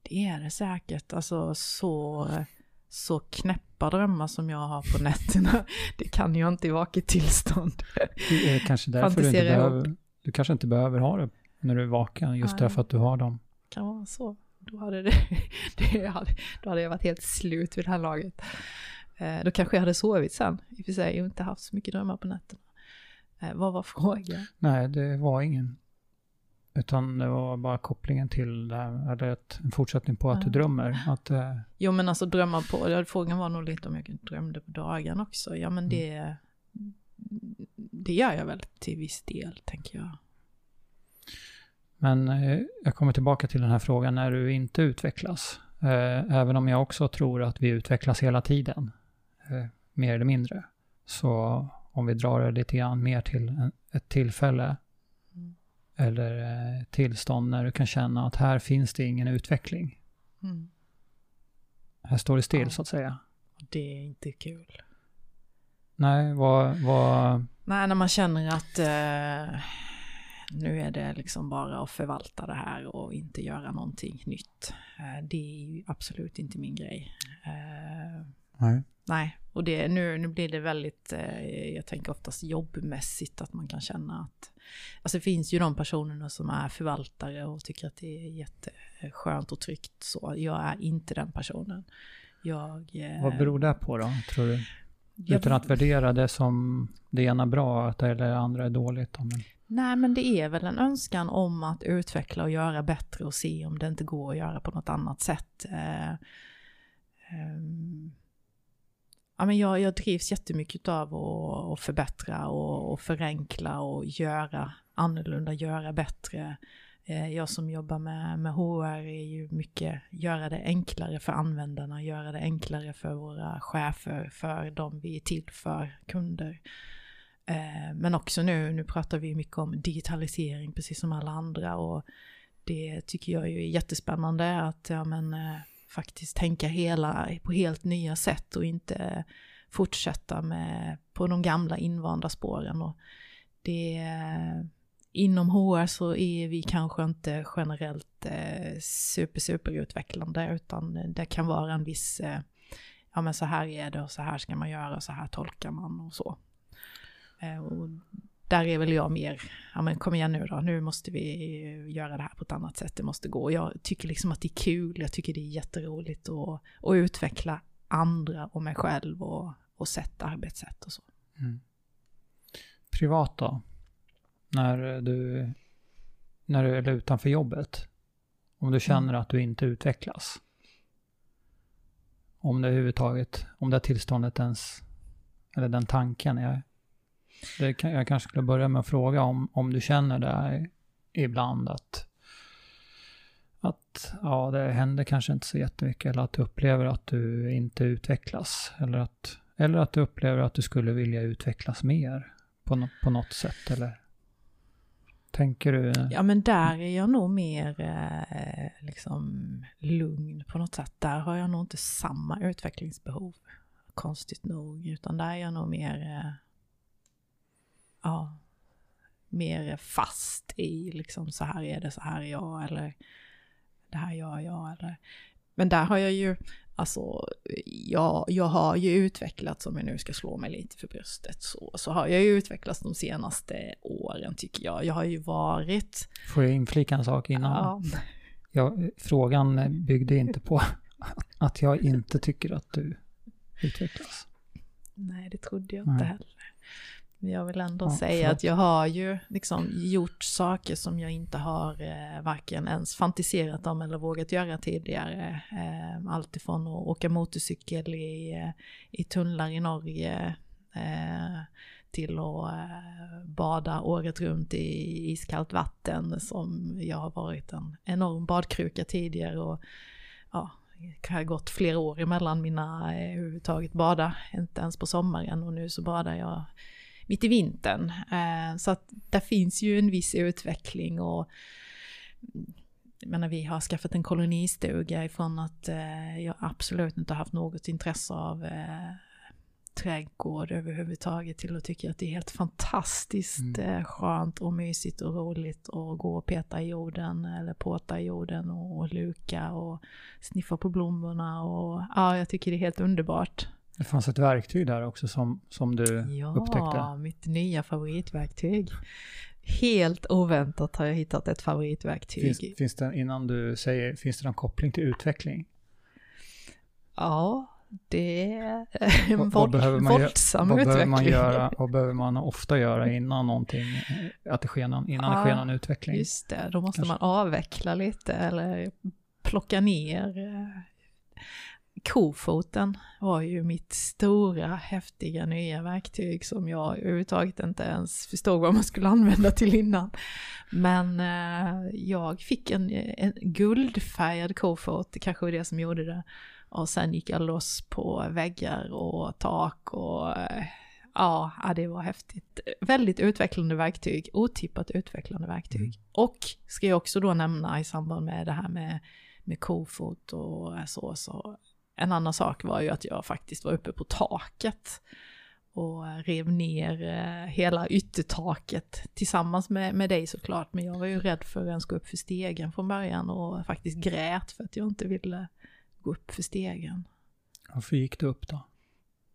Det är det säkert, alltså så så knäppa drömmar som jag har på nätterna, det kan jag inte i vaket tillstånd. Det är kanske därför du inte behöver, du kanske inte behöver ha det när du är vaken, just Nej. därför att du har dem. kan vara så. Då hade, det, det hade, då hade jag varit helt slut vid det här laget. Eh, då kanske jag hade sovit sen, i och för sig, och inte haft så mycket drömmar på nätterna. Eh, vad var frågan? Nej, det var ingen. Utan det var bara kopplingen till det här, eller ett, en fortsättning på att du drömmer. Att, eh... Jo men alltså drömma på, frågan var nog lite om jag drömde på dagen också. Ja men mm. det, det gör jag väl till viss del tänker jag. Men eh, jag kommer tillbaka till den här frågan när du inte utvecklas. Eh, även om jag också tror att vi utvecklas hela tiden, eh, mer eller mindre. Så om vi drar det lite grann mer till ett tillfälle eller eh, tillstånd när du kan känna att här finns det ingen utveckling. Mm. Här står det still ja. så att säga. Det är inte kul. Nej, vad... vad... Nej, när man känner att eh, nu är det liksom bara att förvalta det här och inte göra någonting nytt. Eh, det är ju absolut inte min grej. Eh, nej. Nej, och det, nu, nu blir det väldigt, eh, jag tänker oftast jobbmässigt att man kan känna att Alltså det finns ju de personerna som är förvaltare och tycker att det är jätteskönt och tryggt så. Jag är inte den personen. Jag, eh, Vad beror det på då, tror du? Utan att värdera det som det ena bra eller det andra är dåligt. Men... Nej, men det är väl en önskan om att utveckla och göra bättre och se om det inte går att göra på något annat sätt. Eh, um, ja, men jag, jag drivs jättemycket av att, att förbättra och, och förenkla och göra annorlunda, göra bättre. Eh, jag som jobbar med, med HR är ju mycket göra det enklare för användarna, göra det enklare för våra chefer, för de vi är till för, kunder. Eh, men också nu, nu pratar vi mycket om digitalisering precis som alla andra och det tycker jag är jättespännande att ja, men, eh, faktiskt tänka hela, på helt nya sätt och inte fortsätta med, på de gamla invanda spåren. Och det, inom HR så är vi kanske inte generellt eh, super, super utvecklande utan det kan vara en viss, eh, ja men så här är det och så här ska man göra, så här tolkar man och så. Eh, och där är väl jag mer, ja men kom igen nu då, nu måste vi göra det här på ett annat sätt, det måste gå. Jag tycker liksom att det är kul, jag tycker det är jätteroligt att, att utveckla andra och mig själv och, och sätt arbetssätt och så. Mm. privat då? När du, när du är utanför jobbet? Om du känner Mm. att du inte utvecklas? Om det överhuvudtaget, om det tillståndet ens, eller den tanken är, det kan, jag kanske skulle börja med att fråga om, om du känner det här ibland att, att ja, det händer kanske inte så jättemycket eller att du upplever att du inte utvecklas eller att, eller att du upplever att du skulle vilja utvecklas mer på, no, på något sätt eller tänker du? Ja men där är jag nog mer eh, liksom lugn på något sätt. Där har jag nog inte samma utvecklingsbehov. Konstigt nog. Utan där är jag nog mer, eh, ja, mer fast i liksom så här är det, så här är jag eller det här gör jag eller. Men där har jag ju, alltså, jag, jag har ju utvecklats, om jag nu ska slå mig lite för bröstet, så, så har jag ju utvecklats de senaste åren tycker jag. Jag har ju varit Får jag inflika en sak innan? Ja, Jag, frågan byggde inte på att jag inte tycker att du utvecklas. nej, det trodde jag inte Nej. heller. Jag vill ändå Ja, säga förlåt. att jag har ju liksom gjort saker som jag inte har eh, varken ens fantiserat om eller vågat göra tidigare. Eh, allt ifrån att åka motorcykel i, eh, i tunnlar i Norge eh, till att eh, bada året runt i iskallt vatten som jag har varit en enorm badkruka tidigare och ja, det har gått flera år emellan mina eh, överhuvudtaget bada, inte ens på sommaren och nu så badar jag mitt i vintern. Eh, så att där finns ju en viss utveckling och jag menar, vi har skaffat en kolonistuga ifrån att eh, jag absolut inte har haft något intresse av eh, trädgård överhuvudtaget till att tycka att det är helt fantastiskt Mm. skönt och mysigt och roligt att gå och peta i jorden eller påta i jorden och, och luka och sniffa på blommorna och ja, jag tycker det är helt underbart. Det fanns ett verktyg där också som, som du Ja, upptäckte. mitt nya favoritverktyg. Helt oväntat har jag hittat ett favoritverktyg. Finns, finns det, innan du säger, finns det någon koppling till utveckling? Ja, det är en Vad- vad våld, behöver man göra- våldsam Vad utveckling. behöver man göra, vad behöver man ofta göra innan någonting, eh, att det sker någon, innan det Ja, sker någon utveckling? Just det, då måste Kanske. man avveckla lite eller plocka ner. Kofoten var ju mitt stora häftiga nya verktyg som jag överhuvudtaget inte ens förstod vad man skulle använda till innan. Men eh, jag fick en, en guldfärgad kofot, det kanske var det som gjorde det. Och sen gick jag loss på väggar och tak och eh, ja, ja, det var häftigt. Väldigt utvecklande verktyg, otippat utvecklande verktyg. Mm. Och ska jag också då nämna i samband med det här med, med kofot och så, så en annan sak var ju att jag faktiskt var uppe på taket och rev ner eh, hela yttertaket tillsammans med, med dig såklart. Men jag var ju rädd för att ens gå upp för stegen från början och faktiskt grät för att jag inte ville gå upp för stegen. Varför gick du upp då?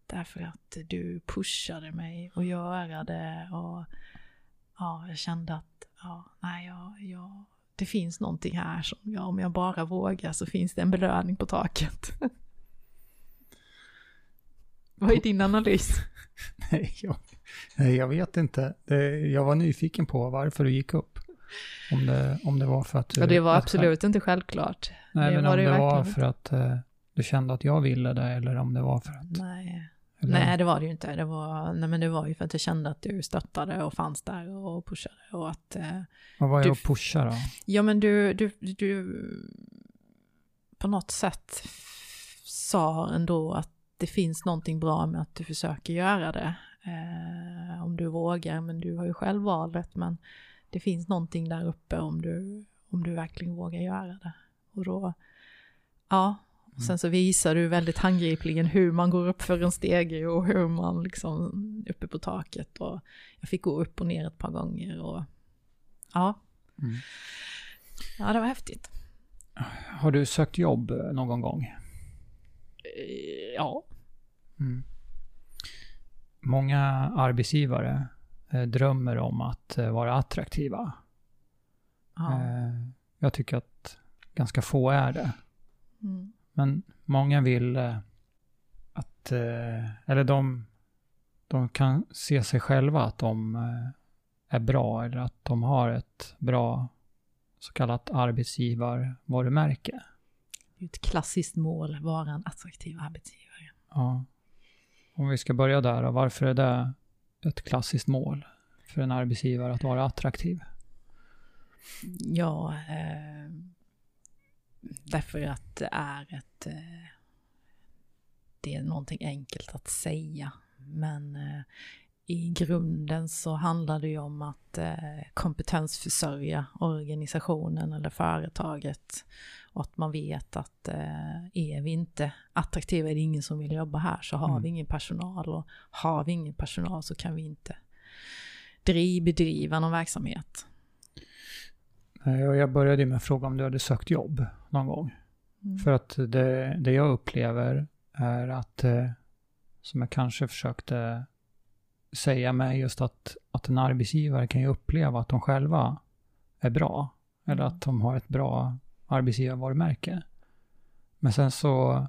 Därför att du pushade mig att göra det och ja, jag kände att ja, nej, jag, jag, det finns någonting här som jag, om jag bara vågar så finns det en belöning på taket. Vad är din analys? Nej, jag, nej, jag vet inte. Det, jag var nyfiken på varför du gick upp. Om det, om det var för att du... Och det var absolut inte självklart. Nej, det men om det var för att eh, du kände att jag ville det eller om det var för att... Nej. Eller, Nej, det var det ju inte. Det var, nej, men det var ju för att jag kände att du stöttade och fanns där och pushade och att eh, Vad var jag att pusha då? Ja men du, du, du på något sätt sa ändå att det finns någonting bra med att du försöker göra det. Eh, om du vågar, men du har ju själv valet. Men det finns någonting där uppe om du, om du verkligen vågar göra det. Och då, ja. Och sen så visar du väldigt handgripligen hur man går upp för en stege och hur man liksom uppe på taket. Och jag fick gå upp och ner ett par gånger och ja. Mm. Ja, det var häftigt. Har du sökt jobb någon gång? Ja. Mm. Många arbetsgivare eh, drömmer om att eh, vara attraktiva. ja. Eh, jag tycker att ganska få är det. Mm. Men många vill att, eller de, de kan se sig själva att de är bra eller att de har ett bra så kallat arbetsgivarvarumärke. Det är ett klassiskt mål, vara en attraktiv arbetsgivare. Ja. Om vi ska börja där, och varför är det ett klassiskt mål för en arbetsgivare att vara attraktiv? Ja, eh, därför att det är ett... Eh, det är någonting enkelt att säga, men eh, i grunden så handlar det ju om att eh, kompetensförsörja organisationen eller företaget. Och att man vet att eh, är vi inte attraktiva, är det ingen som vill jobba här, så har mm. vi ingen personal. Och har vi ingen personal så kan vi inte driv, bedriva någon verksamhet. Jag började med att fråga om du hade sökt jobb någon gång. Mm. För att det, det jag upplever är att, eh, som jag kanske försökte säga med just att, att en arbetsgivare kan ju uppleva att de själva är bra. Eller mm. att de har ett bra arbetsgivarvarumärke. Men sen så,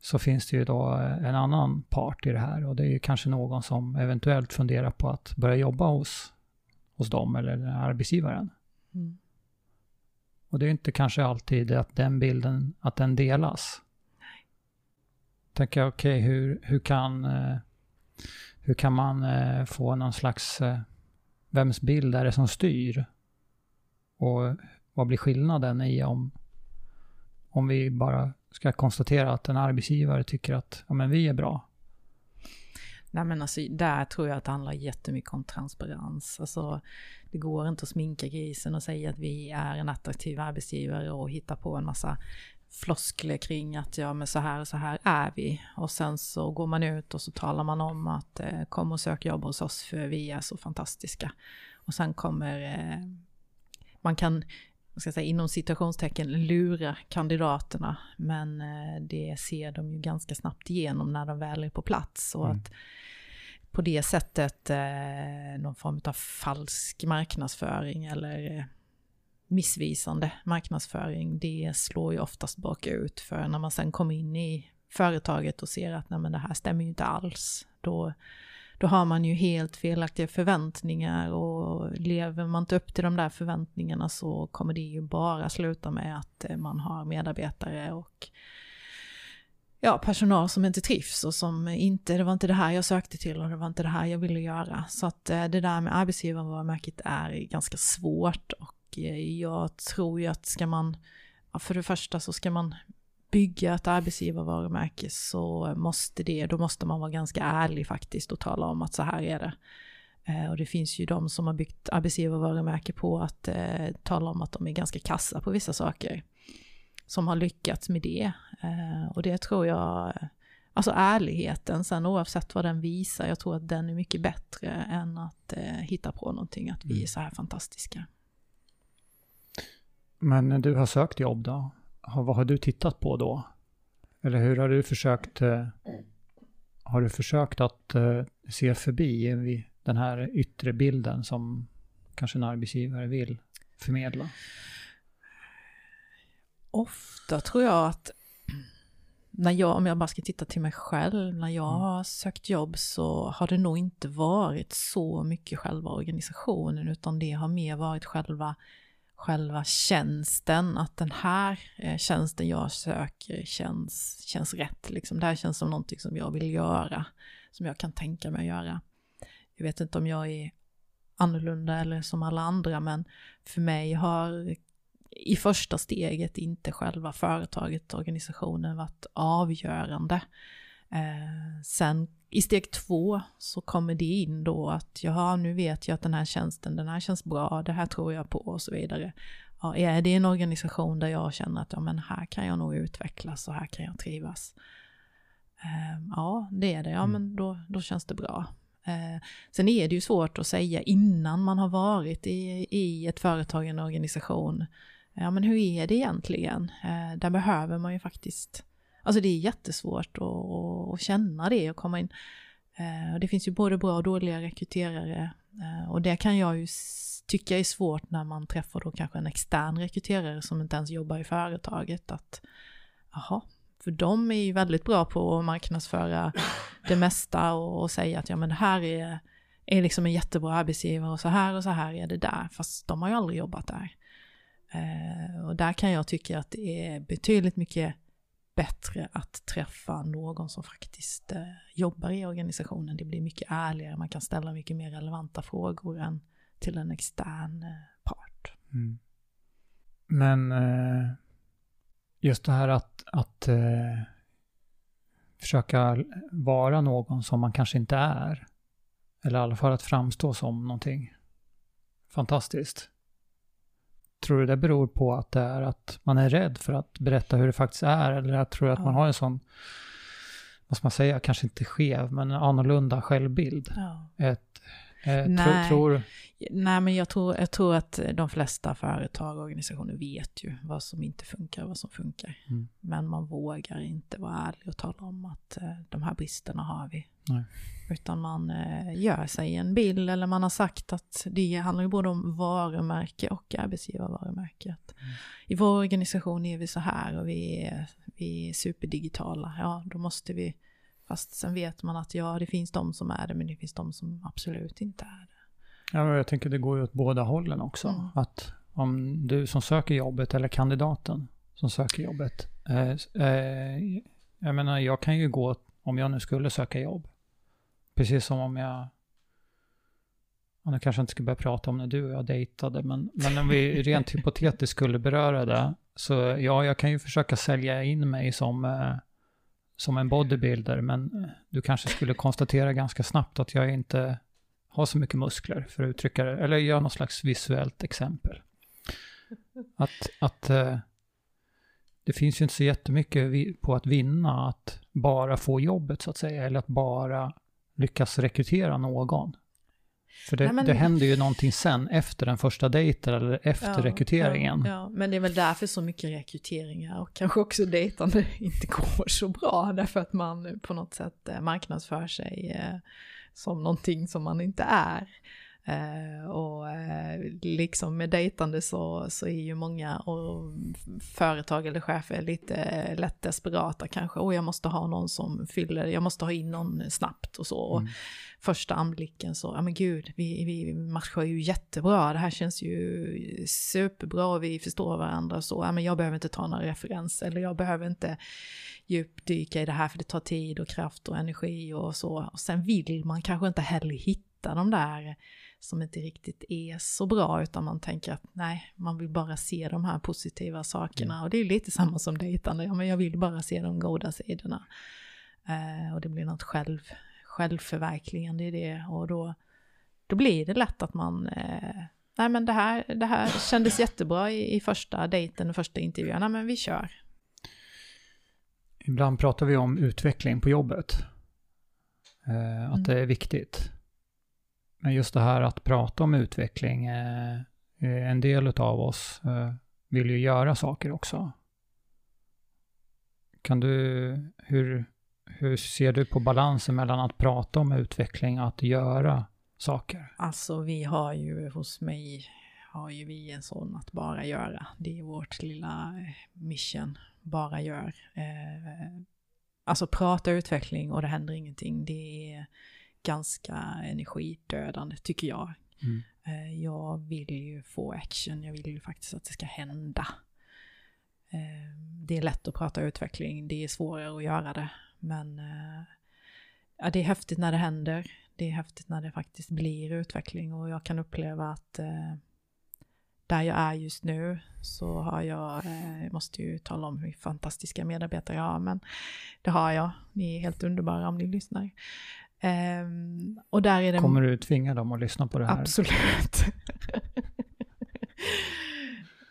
så finns det ju då en annan part i det här och det är ju kanske någon som eventuellt funderar på att börja jobba hos, hos dem eller den arbetsgivaren. Mm. Och det är inte kanske alltid att den bilden, att den delas. Nej. Tänker jag, okej, okay, hur, hur kan eh, hur kan man eh, få någon slags, eh, vems bild är det som styr? Och vad blir skillnaden i om, om vi bara ska konstatera att en arbetsgivare tycker att ja, men vi är bra? Nej men alltså där tror jag att det handlar jättemycket om transparens. Alltså det går inte att sminka grisen och säga att vi är en attraktiv arbetsgivare och hitta på en massa floskler kring att ja men så här och så här är vi. Och sen så går man ut och så talar man om att eh, kom och sök jobb hos oss för vi är så fantastiska. Och sen kommer eh, man kan, ska jag säga, inom situationstecken lura kandidaterna men eh, det ser de ju ganska snabbt igenom när de väl är på plats. Och mm. att på det sättet eh, någon form av falsk marknadsföring eller eh, missvisande marknadsföring, det slår ju oftast bakut. För när man sen kommer in i företaget och ser att nej men det här stämmer ju inte alls, då, då har man ju helt felaktiga förväntningar och lever man inte upp till de där förväntningarna så kommer det ju bara sluta med att eh, man har medarbetare och ja, personal som inte trivs och som inte, det var inte det här jag sökte till och det var inte det här jag ville göra. Så att eh, det där med arbetsgivarvarumärket är ganska svårt och jag tror ju att ska man, för det första så ska man bygga ett arbetsgivarvarumärke så måste det, då måste man vara ganska ärlig faktiskt och tala om att så här är det. Eh, och det finns ju de som har byggt arbetsgivarvarumärke på att eh, tala om att de är ganska kassa på vissa saker. Som har lyckats med det. Eh, och det tror jag, alltså ärligheten sen oavsett vad den visar, jag tror att den är mycket bättre än att eh, hitta på någonting, att vi mm. är så här fantastiska. Men när du har sökt jobb då, vad har du tittat på då? Eller hur har du försökt, eh, har du försökt att eh, se förbi den här yttre bilden som kanske en arbetsgivare vill förmedla? Ofta tror jag att när jag, om jag bara ska titta till mig själv, när jag mm. har sökt jobb så har det nog inte varit så mycket själva organisationen utan det har mer varit själva själva tjänsten, att den här eh, tjänsten jag söker känns, känns rätt. Liksom. Det här känns som någonting som jag vill göra, som jag kan tänka mig att göra. Jag vet inte om jag är annorlunda eller som alla andra, men för mig har i första steget inte själva företaget, organisationen varit avgörande. Eh, sen i steg två så kommer det in då att ja, nu vet jag att den här tjänsten, den här känns bra, det här tror jag på och så vidare. Ja, är det en organisation där jag känner att ja, men här kan jag nog utvecklas och här kan jag trivas. Eh, ja, det är det, ja mm. men då, då känns det bra. Eh, sen är det ju svårt att säga innan man har varit i, i ett företag, en organisation, ja men hur är det egentligen? Eh, där behöver man ju faktiskt Alltså det är jättesvårt att, att känna det och komma in. Eh, det finns ju både bra och dåliga rekryterare eh, och det kan jag ju tycka är svårt när man träffar då kanske en extern rekryterare som inte ens jobbar i företaget. Att, jaha, för de är ju väldigt bra på att marknadsföra det mesta och, och säga att ja men det här är, är liksom en jättebra arbetsgivare och så här och så här är det där. Fast de har ju aldrig jobbat där. Eh, och där kan jag tycka att det är betydligt mycket bättre att träffa någon som faktiskt eh, jobbar i organisationen. Det blir mycket ärligare, man kan ställa mycket mer relevanta frågor än till en extern eh, part. Mm. Men eh, just det här att, att eh, försöka vara någon som man kanske inte är. Eller i alla fall att framstå som någonting fantastiskt. Tror du det beror på att det är att man är rädd för att berätta hur det faktiskt är? Eller jag tror att ja. man har en sån, vad ska man säga, kanske inte skev, men annorlunda självbild. Ja. Ett, Eh, Nej. Tror, Nej, men jag tror, jag tror att de flesta företag och organisationer vet ju vad som inte funkar och vad som funkar. Mm. Men man vågar inte vara ärlig och tala om att eh, de här bristerna har vi. Nej. Utan man eh, gör sig en bild eller man har sagt att det handlar ju både om varumärke och arbetsgivarvarumärke. Mm. I vår organisation är vi så här och vi är, vi är superdigitala. Ja, då måste vi Fast sen vet man att ja, det finns de som är det, men det finns de som absolut inte är det. Ja, jag tänker det går ju åt båda hållen också. Mm. Att om du som söker jobbet eller kandidaten som söker jobbet. Eh, eh, jag menar, jag kan ju gå, om jag nu skulle söka jobb, precis som om jag och nu kanske inte ska börja prata om när du och jag dejtade, men, men om vi rent hypotetiskt skulle beröra det, så ja, jag kan ju försöka sälja in mig som eh, som en bodybuilder, men eh, du kanske skulle konstatera ganska snabbt att jag inte har så mycket muskler för att uttrycka det, eller göra något slags visuellt exempel. Att, att eh, det finns ju inte så jättemycket på att vinna att bara få jobbet så att säga, eller att bara lyckas rekrytera någon. För det, Nej, men... det händer ju någonting sen, efter den första dejten eller efter ja, rekryteringen. Ja, ja, men det är väl därför så mycket rekryteringar och kanske också dejtande inte går så bra. Därför att man på något sätt eh, marknadsför sig eh, som någonting som man inte är. Uh, och uh, liksom med dejtande så, så är ju många och företag eller chefer lite lätt desperata kanske. Och jag måste ha någon som fyller, jag måste ha in någon snabbt och så. Mm. Och första anblicken så, ja men gud, vi, vi matchar ju jättebra, det här känns ju superbra och vi förstår varandra så, ja men jag behöver inte ta några referenser eller jag behöver inte djupdyka i det här för det tar tid och kraft och energi och så. Och sen vill man kanske inte heller hitta de där som inte riktigt är så bra utan man tänker att nej, man vill bara se de här positiva sakerna mm. och det är lite samma som dejtande, ja men jag vill bara se de goda sidorna. Eh, och det blir något själv, självförverkligande i det och då, då blir det lätt att man eh, nej men det här, det här kändes jättebra i, i första dejten och första intervjun, nej men vi kör. Ibland pratar vi om utveckling på jobbet. Eh, att mm. det är viktigt. Men just det här att prata om utveckling, eh, eh en del av oss eh, vill ju göra saker också. Kan du, hur, hur ser du på balansen mellan att prata om utveckling och att göra saker? Alltså vi har ju hos mig, har ju vi en sån att bara göra. Det är vårt lilla eh, mission, bara gör. Eh, alltså prata utveckling och det händer ingenting. Det är ganska energidödande tycker jag. Mm. Eh, jag vill ju få action, jag vill ju faktiskt att det ska hända. Eh, det är lätt att prata utveckling, det är svårare att göra det. Men eh, ja, det är häftigt när det händer. Det är häftigt när det faktiskt blir utveckling och jag kan uppleva att där jag är just nu så har jag, jag måste ju tala om hur fantastiska medarbetare jag har, men det har jag. Ni är helt underbara om ni lyssnar. Um, och där är det... Kommer du tvinga dem att lyssna på det här? Absolut.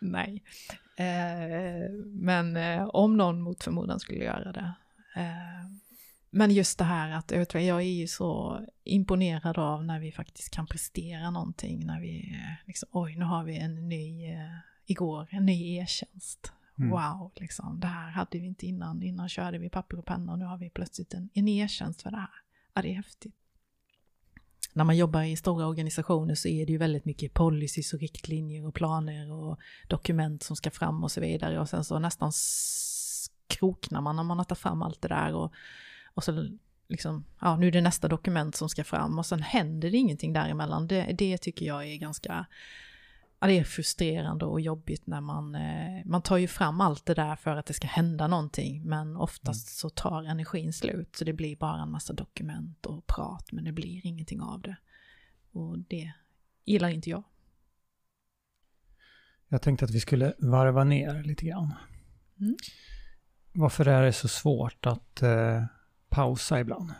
Nej. Uh, men uh, om någon mot förmodan skulle göra det. Uh, men just det här att jag är ju så imponerad av när vi faktiskt kan prestera någonting. När vi liksom, oj nu har vi en ny, igår, en ny e-tjänst. Mm. Wow, liksom, det här hade vi inte innan. Innan körde vi papper och penna och nu har vi plötsligt en, en e-tjänst för det här. Ja, det är häftigt. När man jobbar i stora organisationer så är det ju väldigt mycket policies och riktlinjer och planer och dokument som ska fram och så vidare. Och sen så nästan kroknar man när man har tagit fram allt det där och, och så liksom, ja nu är det nästa dokument som ska fram och sen händer det ingenting däremellan. Det, det tycker jag är ganska, ja det är frustrerande och jobbigt när man, eh, man tar ju fram allt det där för att det ska hända någonting men oftast mm. så tar energin slut så det blir bara en massa dokument och prat men det blir ingenting av det. Och det gillar inte jag. Jag tänkte att vi skulle varva ner lite grann. Mm. Varför är det så svårt att eh, pausa ibland?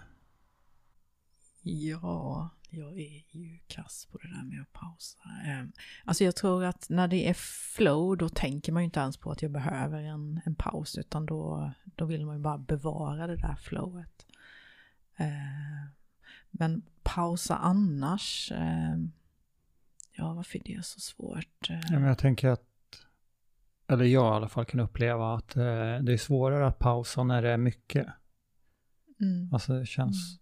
Ja, jag är ju kass på det där med att pausa. Ehm, alltså jag tror att när det är flow, då tänker man ju inte ens på att jag behöver en, en paus, utan då, då vill man ju bara bevara det där flowet. Ehm, men pausa annars, ehm, ja varför är det så svårt? Ja, men jag tänker att eller jag i alla fall kan uppleva att eh, det är svårare att pausa när det är mycket. Mm. Alltså det känns...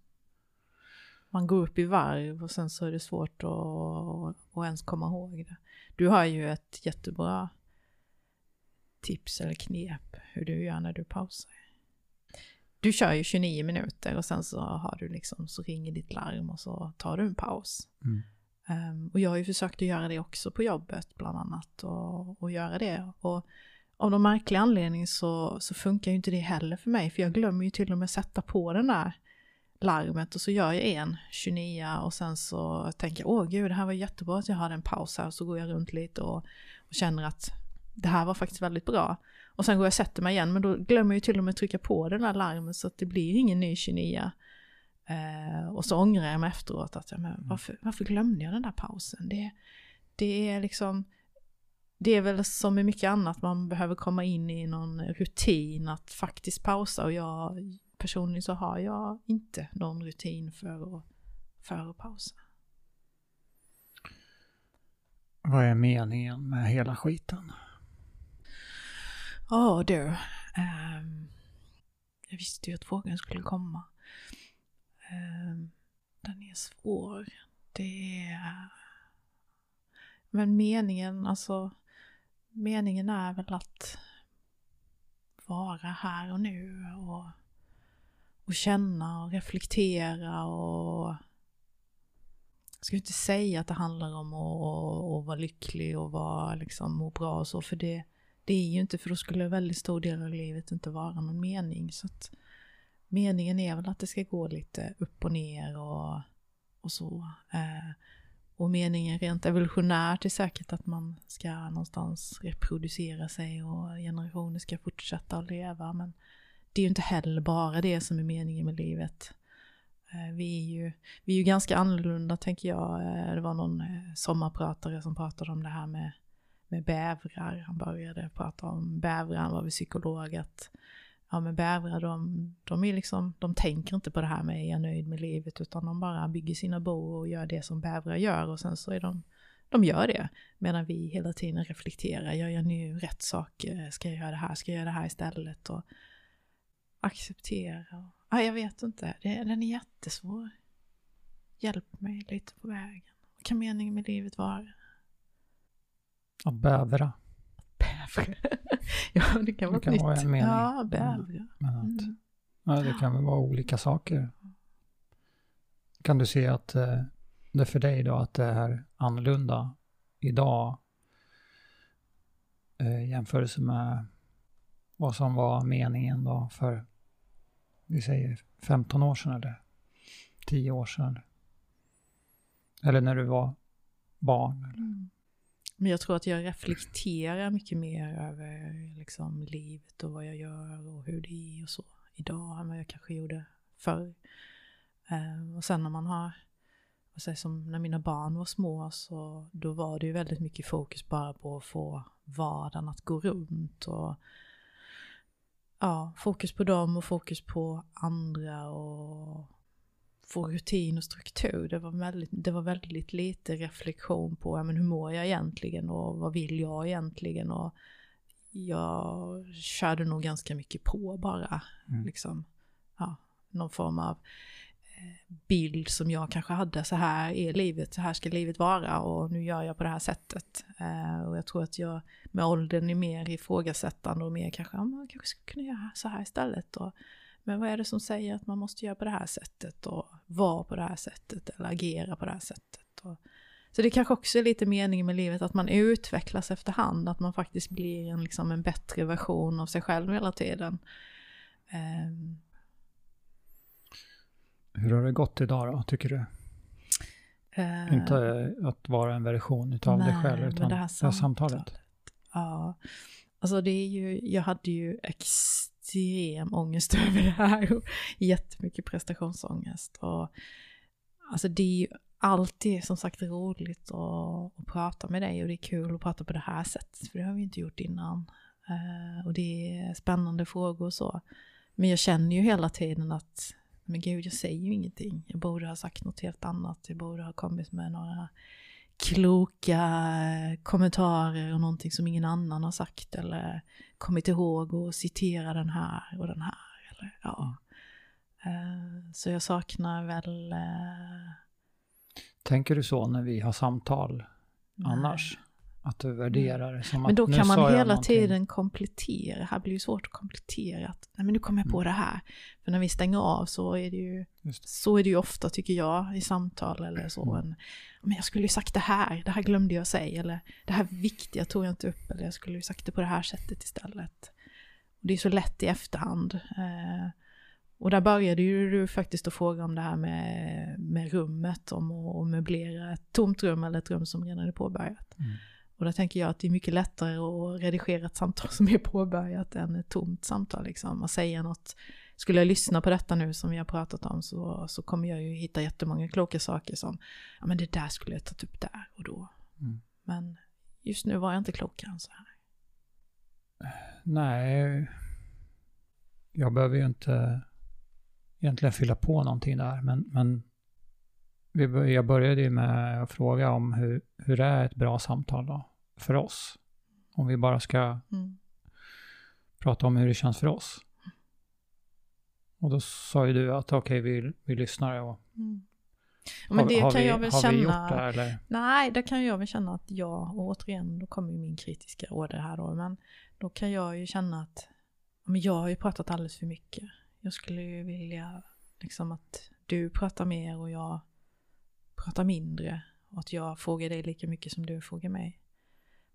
Man går upp i varv och sen så är det svårt att, att ens komma ihåg det. Du har ju ett jättebra tips eller knep hur du gör när du pausar. Du kör ju 29 minuter och sen så har du liksom, så ringer ditt larm och så tar du en paus. Mm. Um, och jag har ju försökt att göra det också på jobbet bland annat och, och göra det. Och av någon märklig anledning så, så funkar ju inte det heller för mig för jag glömmer ju till och med sätta på den där larmet och så gör jag en 29 och sen så tänker jag åh gud det här var jättebra att jag hade en paus här och så går jag runt lite och, och känner att det här var faktiskt väldigt bra. Och sen går jag och sätter mig igen men då glömmer jag ju till och med trycka på den där larmet så att det blir ingen ny 29. Eh, och så ångrar jag mig efteråt att jag, men mm. varför, varför glömde jag den där pausen? Det, det är liksom, det är väl som med mycket annat, man behöver komma in i någon rutin att faktiskt pausa och jag personligen så har jag inte någon rutin för att, för att pausa. Vad är meningen med hela skiten? Ja oh, du, um, jag visste ju att frågan skulle komma. Um, den är svår. Det är... Men meningen, alltså meningen är väl att vara här och nu och, och känna och reflektera och jag ska inte säga att det handlar om att, att vara lycklig och vara, liksom, må bra och så, för det, det är ju inte, för då skulle en väldigt stor del av livet inte vara någon mening. Så att meningen är väl att det ska gå lite upp och ner och, och så. Eh, och meningen rent evolutionärt är säkert att man ska någonstans reproducera sig och generationer ska fortsätta att leva. Men det är ju inte heller bara det som är meningen med livet. Eh, vi är ju, vi är ju ganska annorlunda tänker jag. Eh, det var någon eh, sommarpratare som pratade om det här med, med bävrar. Han började prata om bävrar, han var väl psykolog, att ja men bävrar de, de är liksom, de tänker inte på det här med är jag nöjd med livet utan de bara bygger sina bo och gör det som bävrar gör och sen så är de, de gör det. Medan vi hela tiden reflekterar, gör jag nu rätt sak, ska jag göra det här, ska jag göra det här istället och acceptera. Ja, jag vet inte, det, den är jättesvår. Hjälp mig lite på vägen. Vad kan meningen med livet vara? Att bävra. Bävra. ja, det kan vara det kan nytt. Vara en mening. Ja, bävra. Mm. Ja, det kan väl vara olika saker. Kan du se att eh, det är för dig då att det är annorlunda idag eh, i jämförelse med vad som var meningen då för, vi säger 15 år sedan eller 10 år sedan. Eller när du var barn. Mm. Men jag tror att jag reflekterar mycket mer över liksom, livet och vad jag gör och hur det är och så idag än vad jag kanske gjorde förr. Um, och sen när man har, vad säger, som när mina barn var små så då var det ju väldigt mycket fokus bara på att få vardagen att gå runt och ja, fokus på dem och fokus på andra och få rutin och struktur. Det var väldigt, det var väldigt lite reflektion på ja, men hur mår jag egentligen och vad vill jag egentligen och jag körde nog ganska mycket på bara. Mm. Liksom, ja, någon form av bild som jag kanske hade, så här är livet, så här ska livet vara och nu gör jag på det här sättet. Eh, och jag tror att jag med åldern är mer ifrågasättande och mer kanske, ja, man kanske skulle kunna göra så här istället. Och, men vad är det som säger att man måste göra på det här sättet och vara på det här sättet eller agera på det här sättet. Och, så det kanske också är lite meningen med livet att man utvecklas efterhand, att man faktiskt blir en, liksom en bättre version av sig själv hela tiden. Um, hur har det gått idag då, tycker du? Uh, Inte att vara en version utav nej, dig själv, utan det här samtalet. samtalet. Ja, alltså det är ju, jag hade ju extrem ångest över det här och jättemycket prestationsångest. Och, alltså det är ju alltid som sagt roligt att, att prata med dig och det är kul att prata på det här sättet, för det har vi inte gjort innan. Uh, och det är spännande frågor och så. Men jag känner ju hela tiden att men gud, jag säger ju ingenting. Jag borde ha sagt något helt annat. Jag borde ha kommit med några kloka kommentarer och någonting som ingen annan har sagt eller kommit ihåg och citera den här och den här. Eller, ja. Mm. Så jag saknar väl... Eh, Tänker du så när vi har samtal Nej. annars? Att du värderar det som men då kan man hela tiden komplettera. Här blir det svårt att komplettera. Att, nej men nu kommer jag på mm. det här. För när vi stänger av så är det ju, så är det ju ofta tycker jag i samtal eller så. Mm. En, men jag skulle ju sagt det här, det här glömde jag säga. Eller det här viktiga tog jag inte upp. Eller jag skulle ju sagt det på det här sättet istället. Det är så lätt i efterhand. Eh, och där började ju du faktiskt att fråga om det här med, med rummet, om att möblera ett tomt rum eller ett rum som redan är påbörjat. Mm. Och där tänker jag att det är mycket lättare att redigera ett samtal som är påbörjat än ett tomt samtal. Liksom. Och säga något. Skulle jag lyssna på detta nu som vi har pratat om så, så kommer jag ju hitta jättemånga kloka saker som, ja men det där skulle jag tagit upp där och då. Mm. Men just nu var jag inte klokare än så här. Nej, jag behöver ju inte egentligen fylla på någonting där, men, men jag började ju med att fråga om hur, hur är ett bra samtal då för oss? Om vi bara ska mm. prata om hur det känns för oss. Och då sa ju du att okej, okay, vi, vi lyssnar och mm. Men det har, kan vi, jag väl har känna. Gjort det, eller? Nej, det kan jag väl känna att jag, och återigen, då kommer ju min kritiska order här då, men då kan jag ju känna att men jag har ju pratat alldeles för mycket. Jag skulle ju vilja liksom att du pratar mer och jag prata mindre och att jag frågar dig lika mycket som du frågar mig.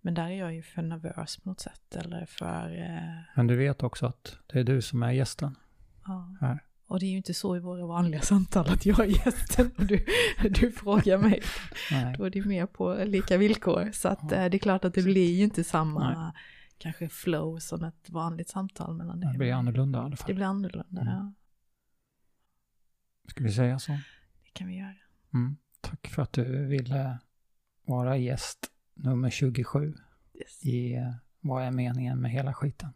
Men där är jag ju för nervös på något sätt eller för... Eh... Men du vet också att det är du som är gästen. Ja. Här. Och det är ju inte så i våra vanliga samtal att jag är gästen och du, du frågar mig. Nej. Då är det mer på lika villkor. Så att ja. Eh, det är klart att det blir ju inte samma Nej. kanske flow som ett vanligt samtal mellan dig Det blir annorlunda i alla fall. Det blir annorlunda, mm. ja. Ska vi säga så? Det kan vi göra. Mm. Tack för att du ville vara gäst nummer 27 yes. i Vad är meningen med hela skiten?